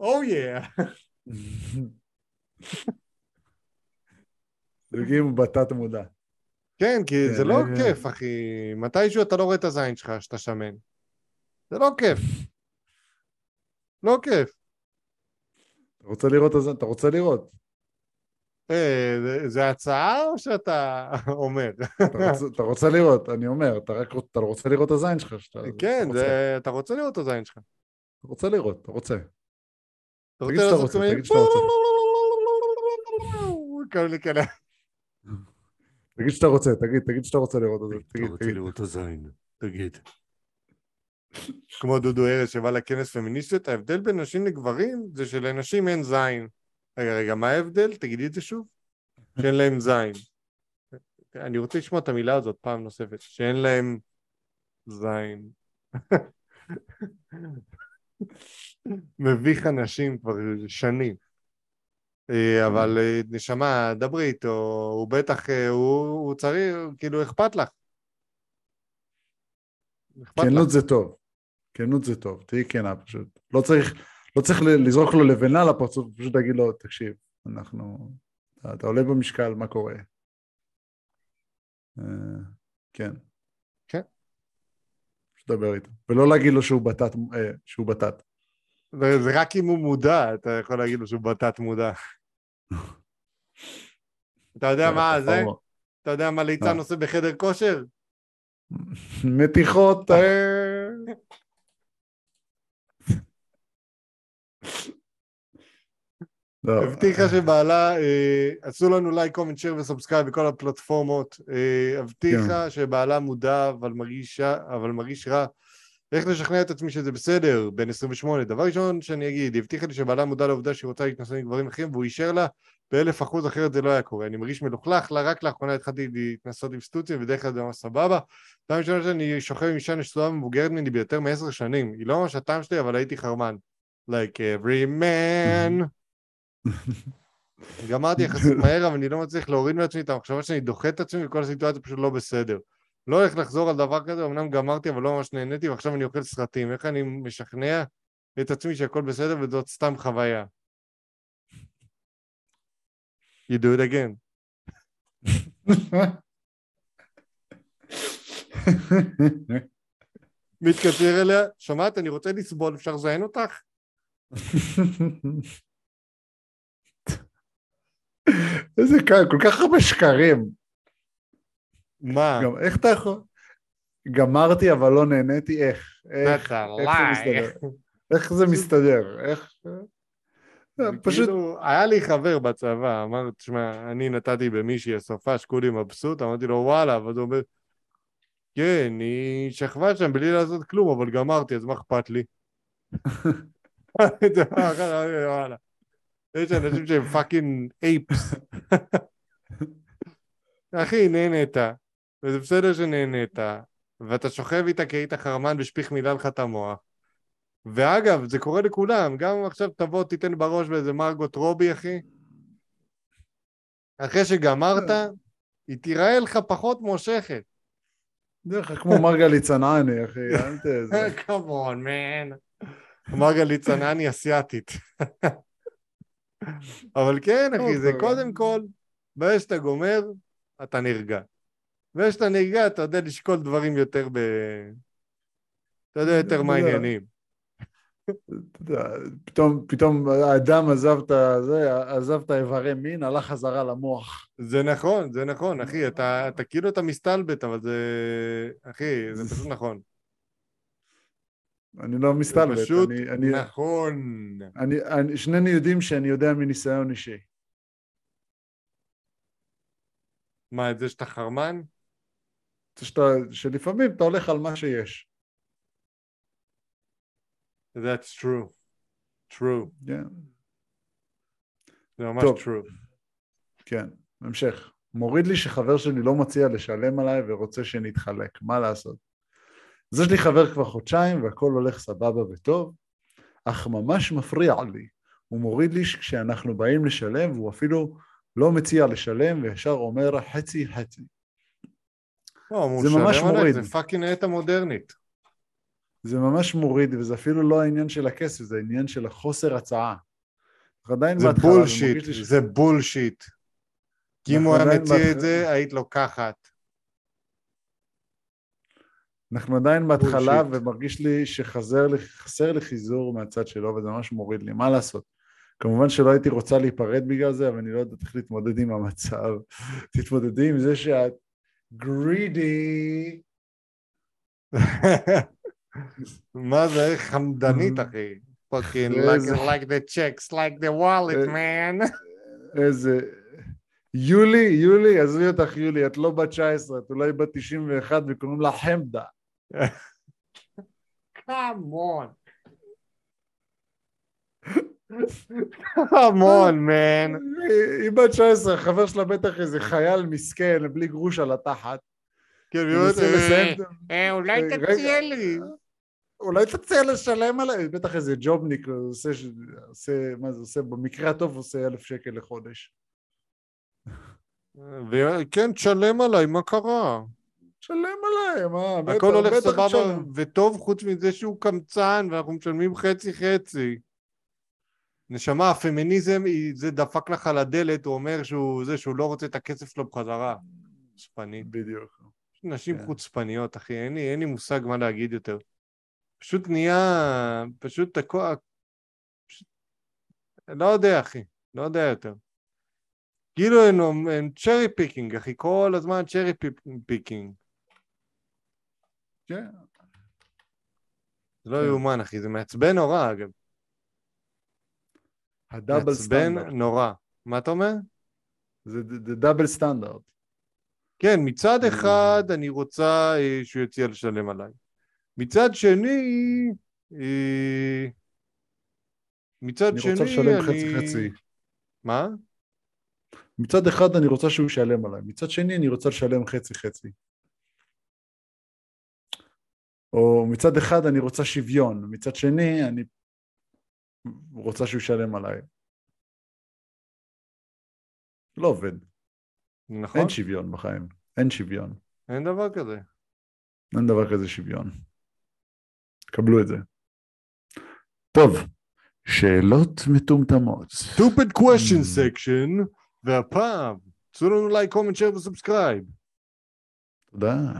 או [LAUGHS] יא. אם הוא בתת מודע. כן, כי כן, זה לא כיף, אחי. מתישהו אתה לא רואה את הזין שלך שאתה שמן. זה לא כיף. לא [LAUGHS] כיף. אתה רוצה לראות, אז אתה רוצה לראות. אה, זה- הצעה או שאתה אומר? אתה רוצה- אתה רוצה לראות, אני אומר, אתה רק אתה רוצה לראות את הזין שלך. כן, אתה רוצה. זה- אתה רוצה לראות את הזין שלך. אתה רוצה לראות, אתה רוצה. אתה תגיד רוצה שאתה רוצה? תגיד שאתה רוצה. תגיד שאתה רוצה, תגיד, תגיד שאתה רוצה לראות את זה. תגיד, תגיד. לראות את הזין, תגיד. כמו דודו ארז שבא לכנס פמיניסטיות, ההבדל בין נשים לגברים זה שלנשים אין זין. רגע, רגע, מה ההבדל? תגידי את זה שוב. שאין להם זין. אני רוצה לשמוע את המילה הזאת פעם נוספת, שאין להם זין. מביך אנשים כבר שנים. אה, אבל אה, נשמה, דברי איתו, הוא בטח, אה, הוא, הוא צריך, כאילו, אכפת לך. אכפת לך. כנות זה טוב. כנות זה טוב, תהיי כנה פשוט. לא צריך, לא צריך לזרוק לו לבנה לפרצוף, פשוט להגיד לו, תקשיב, אנחנו... אתה, אתה עולה במשקל, מה קורה? אה, כן. כן. פשוט דבר איתו. ולא להגיד לו שהוא בטט, אה, שהוא בטט. זה זה רק אם הוא מודע, אתה יכול להגיד לו שהוא בתת מודע. [LAUGHS] אתה יודע מה זה? אתה יודע מה ליצן? עושה בחדר כושר? [LAUGHS] מתיחות, [LAUGHS] אה, לא, הבטיחה שבעלה, אה, עשו לנו לייק, comment, share ו subscribe בכל הפלטפורמות. אה, הבטיחה שבעלה מודע, אבל מרגיש, אבל מרגיש רע. איך לשכנע את עצמי שזה בסדר, בן 28. דבר ראשון שאני אגיד, היא הבטיחה לי שבעלה מודע לעובדה שהיא רוצה להתנסות עם גברים אחרים, והוא אישר לה באלף אחוז, אחרת זה לא היה קורה. אני מרגיש מלוכלך, לה, רק לאחרונה התחלתי להתנסות עם סטוצים, ובדרך כלל זה ממש סבבה. פעם ראשונה שאני שוכב עם אישה נשואה מבוגרת ממני ביותר מעשר שנים. היא לא ממש הטעם שלי, אבל הייתי חרמן. Like every man. גמרתי יחסית מהר, אבל אני לא מצליח להוריד מעצמי את המחשבה שאני דוחה את עצמי, וכל הסיטואציה פשוט לא בסדר. לא הולך לחזור על דבר כזה, אמנם גמרתי, אבל לא ממש נהניתי, ועכשיו אני אוכל סרטים. איך אני משכנע את עצמי שהכל בסדר וזאת סתם חוויה? You do it again. מתקשר אליה, שמעת, אני רוצה לסבול, אפשר לזיין אותך? [LAUGHS] איזה קל, כל כך הרבה שקרים. מה? גם איך אתה יכול? גמרתי אבל לא נהניתי, איך? איך, איך זה. מסתדר? איך זה מסתדר? איך... זה פשוט... כאילו, היה לי חבר בצבא, אמר, תשמע, אני נתתי במישהי הסופש, כולי מבסוט, אמרתי לו, וואלה, אבל הוא אומר, כן, היא שכבה שם בלי לעשות כלום, אבל גמרתי, אז מה אכפת לי? [LAUGHS] [LAUGHS] וואלה. יש אנשים שהם fucking apes. אחי, נהנית, וזה בסדר שנהנית, ואתה שוכב איתה כי היית חרמן ושפיך מילא לך את המוח. ואגב, זה קורה לכולם, גם אם עכשיו תבוא, תיתן בראש באיזה מרגוט רובי, אחי. אחרי שגמרת, היא תיראה לך פחות מושכת. דרך אגב, כמו מרגלית צנעני, אחי, אל ת... זה- כמון, מן. מרגלית צנעני אסיאתית. אבל כן, אחי, זה. קודם כל, ברגע שאתה גומר, אתה נרגע. ברגע שאתה נרגע, אתה יודע לשקול דברים יותר ב... אתה יודע יותר מה העניינים. פתאום, פתאום האדם עזב את זה, עזב את האיברי מין, הלך חזרה למוח. זה נכון, זה נכון, אחי, אתה, אתה כאילו אתה מסתלבט, אבל זה... אחי, זה פשוט נכון. אני לא זה מסתלבט, פשוט אני, אני, נכון. אני, אני, שנינו יודעים שאני יודע מניסיון אישי. מה, את זה שאתה חרמן? שאתה, שלפעמים אתה הולך על מה שיש. That's true. true. כן, זה ממש טוב. true. כן, המשך. מוריד לי שחבר שלי לא מציע לשלם עליי ורוצה שנתחלק, מה לעשות? אז יש לי חבר כבר חודשיים והכל הולך סבבה וטוב, אך ממש מפריע לי. הוא מוריד לי כשאנחנו באים לשלם והוא אפילו לא מציע לשלם וישר אומר חצי חצי. לא, זה ממש מוריד. זה fucking עת המודרנית. זה ממש מוריד וזה אפילו לא העניין של הכסף, זה העניין של החוסר הצעה. עדיין זה בהתחלה, בולשיט, ש- זה בולשיט. כי אם הוא היה עדיין מציע. את זה, היית לוקחת. אנחנו עדיין בהתחלה. ומרגיש לי שחסר לי, חיזור מהצד שלו וזה ממש מוריד לי, מה לעשות? כמובן שלא הייתי רוצה להיפרד בגלל זה, אבל אני לא יודעת איך להתמודד עם המצב. [LAUGHS] תתמודדי עם זה שאת גרידי. [LAUGHS] מה זה, חמדנית, אחי. fucking איזה- like, like the checks, like the wallet, אה, man. [LAUGHS] איזה... יולי, יולי, עזבי אותך יולי, את לא בת 19, את אולי בת 91 וקוראים לה חמדה. [LAUGHS] Come on. Come on, man. [LAUGHS] היא- היא בת 19, החבר שלה בטח איזה חייל מסכן, בלי גרוש על התחת. כן, מנסה לסיים אה, את- אה, אולי. תציע לי. אולי תציע לשלם עליי, בטח איזה ג'ובניק, עושה, מה זה עושה, במקרה הטוב עושה אלף שקל לחודש. וכן, תשלם עליי, מה קרה? שלם עליי, מה, בטח, הכל הולך סבבה. וטוב חוץ מזה שהוא קמצן ואנחנו משלמים חצי חצי. נשמה, הפמיניזם, זה דפק לך על הדלת, הוא אומר שהוא זה, שהוא לא רוצה את הכסף שלו בחזרה. חוצפנית. בדיוק. נשים כן. חוצפניות, אחי, אין לי, אין לי מושג מה להגיד יותר. פשוט נהיה, פשוט הכל, פשוט, לא יודע, אחי, לא יודע יותר. כאילו הם, הם cherry picking, אחי, כל הזמן cherry picking. כן. זה לא. יאומן, אחי, זה מעצבן נורא, אגב. ה double מעצבן סטנדרט. נורא. מה אתה אומר? זה דאבל סטנדרט. כן, מצד Mm. אחד אני רוצה אה, שהוא יציע לשלם עליי. מצד שני, אה, מצד אני שני, רוצה לשלם אני... חצי חצי. מה? מצד אחד אני רוצה שהוא ישלם עליי, מצד שני אני רוצה לשלם חצי חצי. או מצד אחד אני רוצה שוויון, מצד שני אני רוצה שהוא ישלם עליי. לא עובד, נכון? אין שוויון בחיים, אין שוויון, אין דבר כזה. אין דבר כזה שוויון. קבלו את זה. טוב, שאלות מטומטמות. stupid question Mm. section, והפעם, תעשו לנו לייק, comment, share ו subscribe. תודה.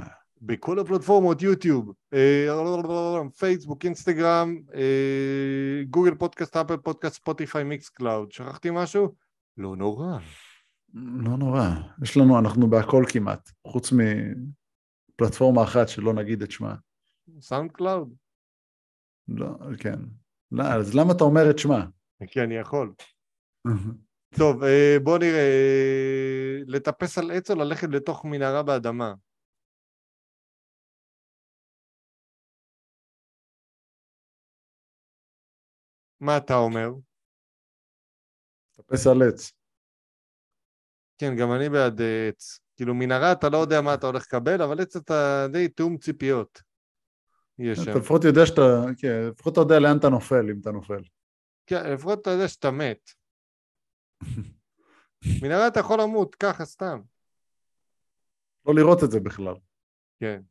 בכל הפלטפורמות, יוטיוב, אה, פייסבוק, אינסטגרם, אה, גוגל פודקאסט, אפל פודקאסט, ספוטיפיי, מיקס קלאוד. שכחתי משהו? לא נורא. לא נורא, יש לנו, אנחנו בהכל כמעט, חוץ מפלטפורמה אחת שלא נגיד את שמה. סאונד קלאוד. לא, כן. לא, אז למה אתה אומר את שמה? כי אני יכול. טוב, אה, בוא נראה. אה, לטפס על עץ או ללכת לתוך מנהרה באדמה? מה אתה אומר? טפס על עץ. כן, גם אני בעד אה, עץ. כאילו, מנהרה אתה לא יודע מה אתה הולך לקבל, אבל עץ אתה די תיאום ציפיות. יש שם. אתה לפחות יודע שאתה, כן, לפחות אתה יודע לאן אתה נופל, אם אתה נופל. כן, לפחות אתה יודע שאתה מת. [LAUGHS] מנהרה אתה יכול למות, ככה, סתם. לא לראות את זה בכלל. כן.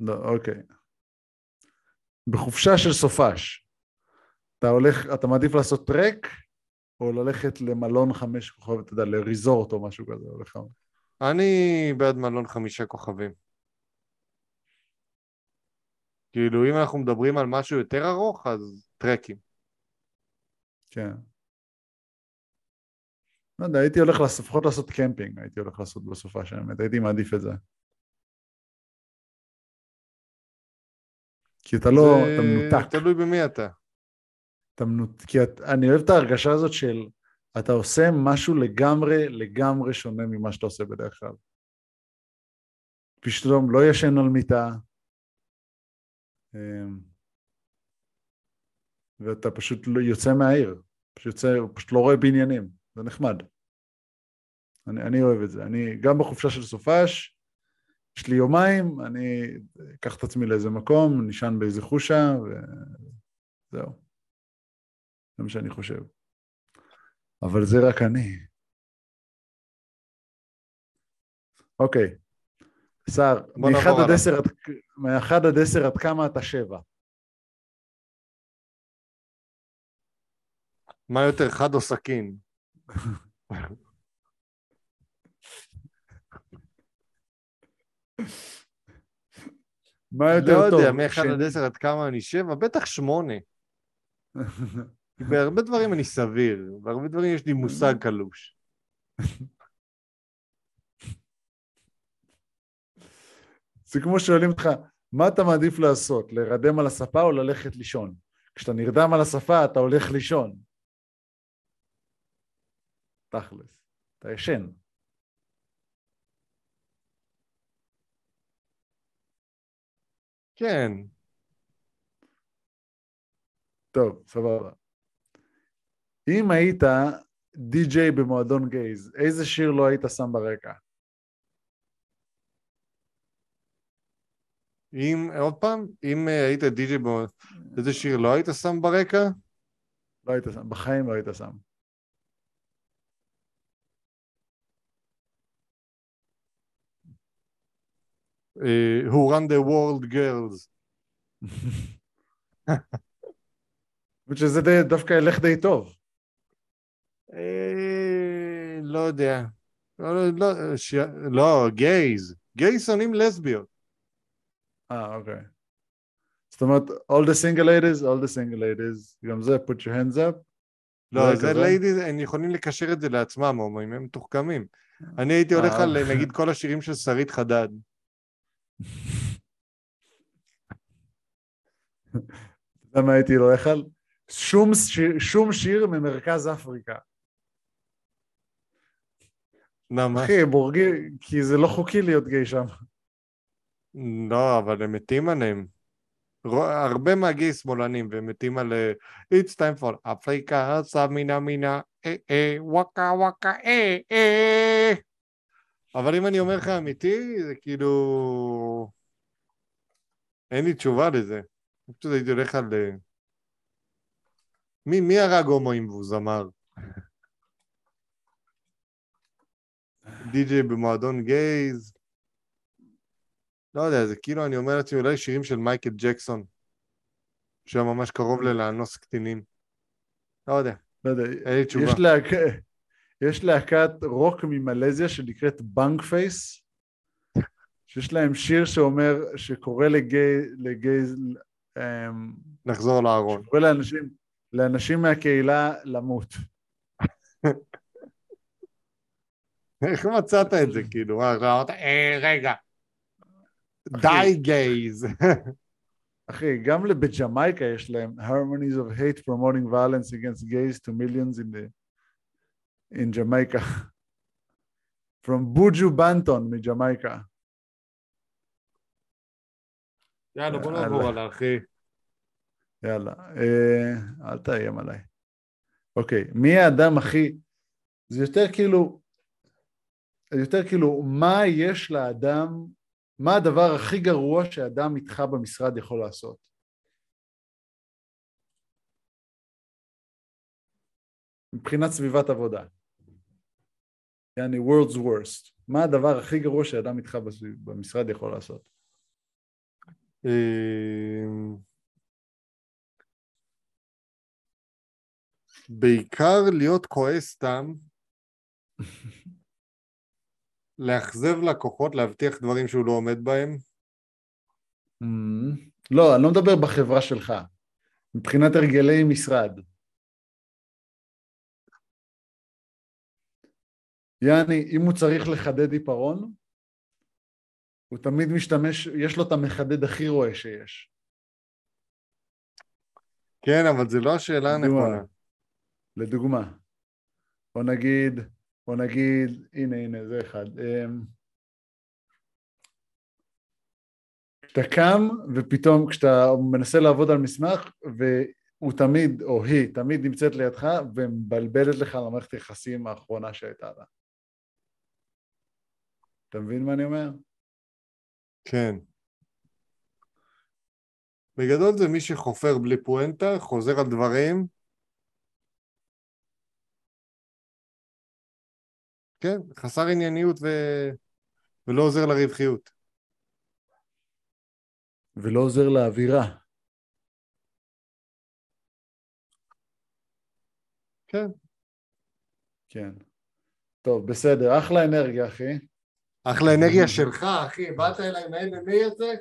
לא, אוקיי. בחופשה של סופש, אתה הולך, אתה מעדיף לעשות טרק, או ללכת למלון חמש כוכב, אתה יודע, לריזורט או משהו כזה, או לך. אני בעד מלון חמישה כוכבים. כאילו, אם אנחנו מדברים על משהו יותר ארוך, אז טרקים. כן. לא יודע, הייתי הולך לפחות לעשות קמפינג, הייתי הולך לעשות בסופה של האמת, הייתי מעדיף את זה. כי אתה לא, זה אתה מנותק, תלוי במי אתה. אתה מנותק, כי את, אני אוהב את ההרגשה הזאת של אתה עושה משהו לגמרי, לגמרי שונה ממה שאתה עושה בדרך כלל. פתאום לא ישן על מיטה, אמ, ואתה פשוט לא- יוצא מהעיר, פשוט יוצא, פשוט לא רואה בניינים, זה נחמד. אני, אני אוהב את זה. אני גם בחופשה של סופש, יש לי יומיים, אני אקח את עצמי לאיזה מקום, נשען באיזה חושה, וזהו. זה מה שאני חושב. אבל זה רק אני. אוקיי. בוא מאחד עד. עשר, עד- כמה אתה שבע? מה יותר חד או סכין? מה יותר לא טוב? יודע, מאחד שני- עד עשר עד כמה אני שבע? בטח שמונה. [LAUGHS] בהרבה דברים אני סביר, בהרבה דברים יש לי מושג קלוש. זה כמו שואלים אותך, מה אתה מעדיף לעשות, להירדם על הספה או ללכת לישון? כשאתה נרדם על הספה אתה הולך לישון. תכלס, אתה ישן. כן, טוב, סבבה. אם היית די-ג'יי במועדון גייז, איזה שיר לא היית שם ברקע? אם, עוד פעם, אם אה, היית די.ג'יי, בו- איזה שיר לא היית שם ברקע? לא היית שם, בחיים לא היית שם. אה, Who Run the World Girls. [LAUGHS] שזה דווקא ילך די טוב. אה, לא יודע. לא, לא, לא, ש... לא, gays. gays שונאים לסביות. אה, אוקיי. זאת אומרת, all the single ladies, all the single ladies, גם זה put your hands up. לא, זה? ladies, הם יכולים לקשר את זה לעצמם, הומואים, הם מתוחכמים. אני הייתי הולך אה. על, נגיד, כל השירים של שרית חדד. [LAUGHS] אתה יודע מה הייתי הולך על? שום שיר ממרכז אפריקה. למה? אחי, בורגי, כי זה לא חוקי להיות גיי שם. לא, אבל הם מתים עליהם. הרבה מהגי שמאלנים, והם מתים על אה, It's time for Africa, סמינה מינה, אה אה, וואקה וואקה, אה אה. אבל אם אני אומר לך אמיתי, זה כאילו... אין לי תשובה לזה. אני פשוט הייתי הולך על... אה, מי, מי הרג הומואים והוא זמר? די.ג'יי במועדון גייז? לא יודע, זה כאילו אני אומר לעצמי אולי שירים של מייקל ג'קסון, שהיה ממש קרוב ללאנוס קטינים. לא יודע, לא יודע, אין לי תשובה. יש, להק... יש להקת רוק ממלזיה שנקראת בנק פייס, שיש להם שיר שאומר, שקורא לגיי, לגיי, אמ, נחזור לארון. שקורא לאנשים, לאנשים מהקהילה למות. [LAUGHS] איך מצאת את זה, כאילו? אמרת, אה, רגע. די גייז. [LAUGHS] אחי, גם בג'מייקה יש להם harmonies of hate promoting violence against gays to millions in, the, in Jamaica. [LAUGHS] From בוג'ו בנטון מג'מייקה. יאללה, בוא. נעבור על אחי. יאללה, אה, אל תאיים עליי. אוקיי, מי האדם הכי... זה יותר כאילו... יותר כאילו, מה יש לאדם, מה הדבר הכי גרוע שאדם איתך במשרד יכול לעשות? מבחינת סביבת עבודה. יעני world's worst. מה הדבר הכי גרוע שאדם איתך במשרד יכול לעשות? אמ, בעיקר להיות כועס סתם, [LAUGHS] לאכזב לקוחות, להבטיח דברים שהוא לא עומד בהם. Mm, לא, אני לא מדבר בחברה שלך. מבחינת הרגלי משרד. יעני, אם הוא צריך לחדד עיפרון, הוא תמיד משתמש, יש לו את המחדד הכי רואה שיש. כן, אבל זה לא השאלה? הנכונה. לדוגמה, בוא נגיד, בוא נגיד, הנה, הנה, זה אחד. אמ, כשאתה קם ופתאום כשאתה מנסה לעבוד על מסמך והוא תמיד, או היא, תמיד נמצאת לידך ומבלבלת לך על המערכת היחסים האחרונה שהייתה לה. אתה מבין מה אני אומר? כן. בגדול זה מי שחופר בלי פואנטה, חוזר על דברים. כן, חסר ענייניות ו... ולא עוזר לרווחיות. ולא עוזר לאווירה. כן. כן. טוב, בסדר, אחלה אנרגיה, אחי. אחלה אנרגיה שלך, אחי, באת אליי עם ה-MMA הזה?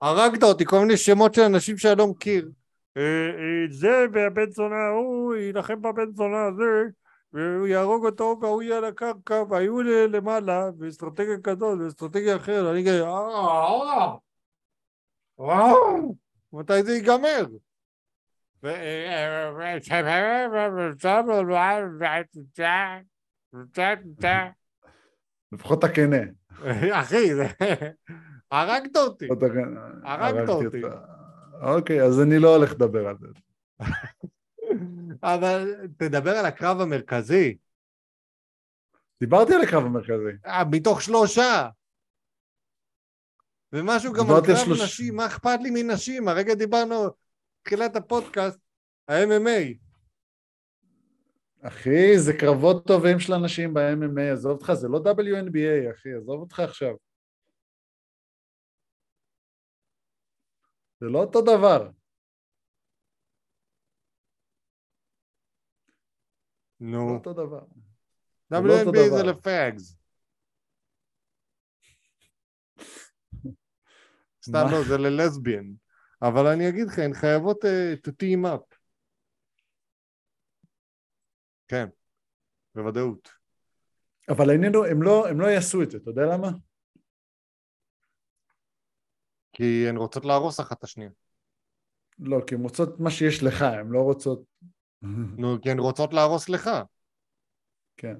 הרגת אותי, כל מיני שמות של אנשים שאני לא מכיר. אה, אה, זה והבן זונה ההוא יילחם בבן זונה הזה והוא יהרוג אותו והוא יהיה על הקרקע והיו למעלה ואסטרטגיה כזאת ואסטרטגיה אחרת אני כזה "אה, אה, אה, מתי זה ייגמר? ו- לפחות אתה כנה. אחי, זה... הרגת אותי. לפחות אתה כנה. הרגת הרגתי אותי. אותך. אוקיי, אז אני לא הולך לדבר על זה. אבל תדבר על הקרב המרכזי. דיברתי על הקרב המרכזי. אה, מתוך שלושה. ומשהו גם על קרב שלוש- נשים, מה אכפת לי מנשים? הרגע דיברנו, תחילת הפודקאסט, ה-MMA. אחי, זה קרבות טובים של אנשים ב-MMA, עזוב אותך, זה לא WNBA, אחי, עזוב אותך עכשיו. זה לא אותו דבר. לא נו, אותו דבר. זה לא אותו WNBA זה דבר. לפאגס. [LAUGHS] סתם? לא, זה ללסביאן. אבל אני אגיד לך, הן חייבות אה, to team up. כן, בוודאות. אבל העניין הוא, הם לא, הם לא יעשו את זה, אתה יודע למה? כי הן רוצות להרוס אחת את השנייה. לא, כי הן רוצות מה שיש לך, הן לא רוצות... נו, [LAUGHS] כי הן רוצות להרוס לך. כן.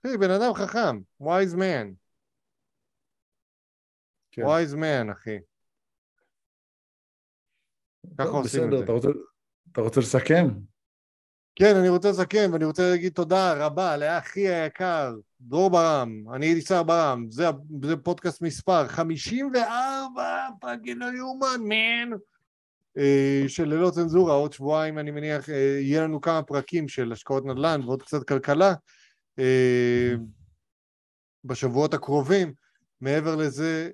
אחי, בן אדם חכם, wise man, כן. wise man, אחי. ככה עושים את בסדר, זה. אתה רוצה, אתה רוצה לסכם? כן, אני רוצה לסכם, ואני רוצה להגיד תודה רבה לאחי היקר, דרור ברם, אני הייתי שר ברם, זה, זה פודקאסט מספר 54, fucking לא יאומן, man, אה, של ללא צנזורה, עוד שבועיים אני מניח, אה, יהיה לנו כמה פרקים של השקעות נדל"ן ועוד קצת כלכלה, אה, בשבועות הקרובים. מעבר לזה,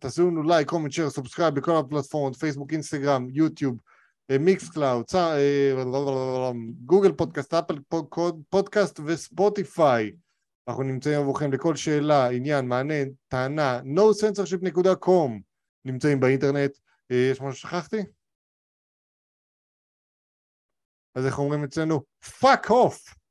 תעשו לנו לייק, comment, share, subscribe בכל הפלטפורמות, פייסבוק, אינסטגרם, יוטיוב, מיקס קלאוד, גוגל פודקאסט, אפל פוד- פודקאסט וספוטיפיי. אנחנו נמצאים עבורכם לכל שאלה, עניין, מענה, טענה, nocensorship.com נמצאים באינטרנט. אה, יש משהו ששכחתי? אז איך אומרים אצלנו? fuck off!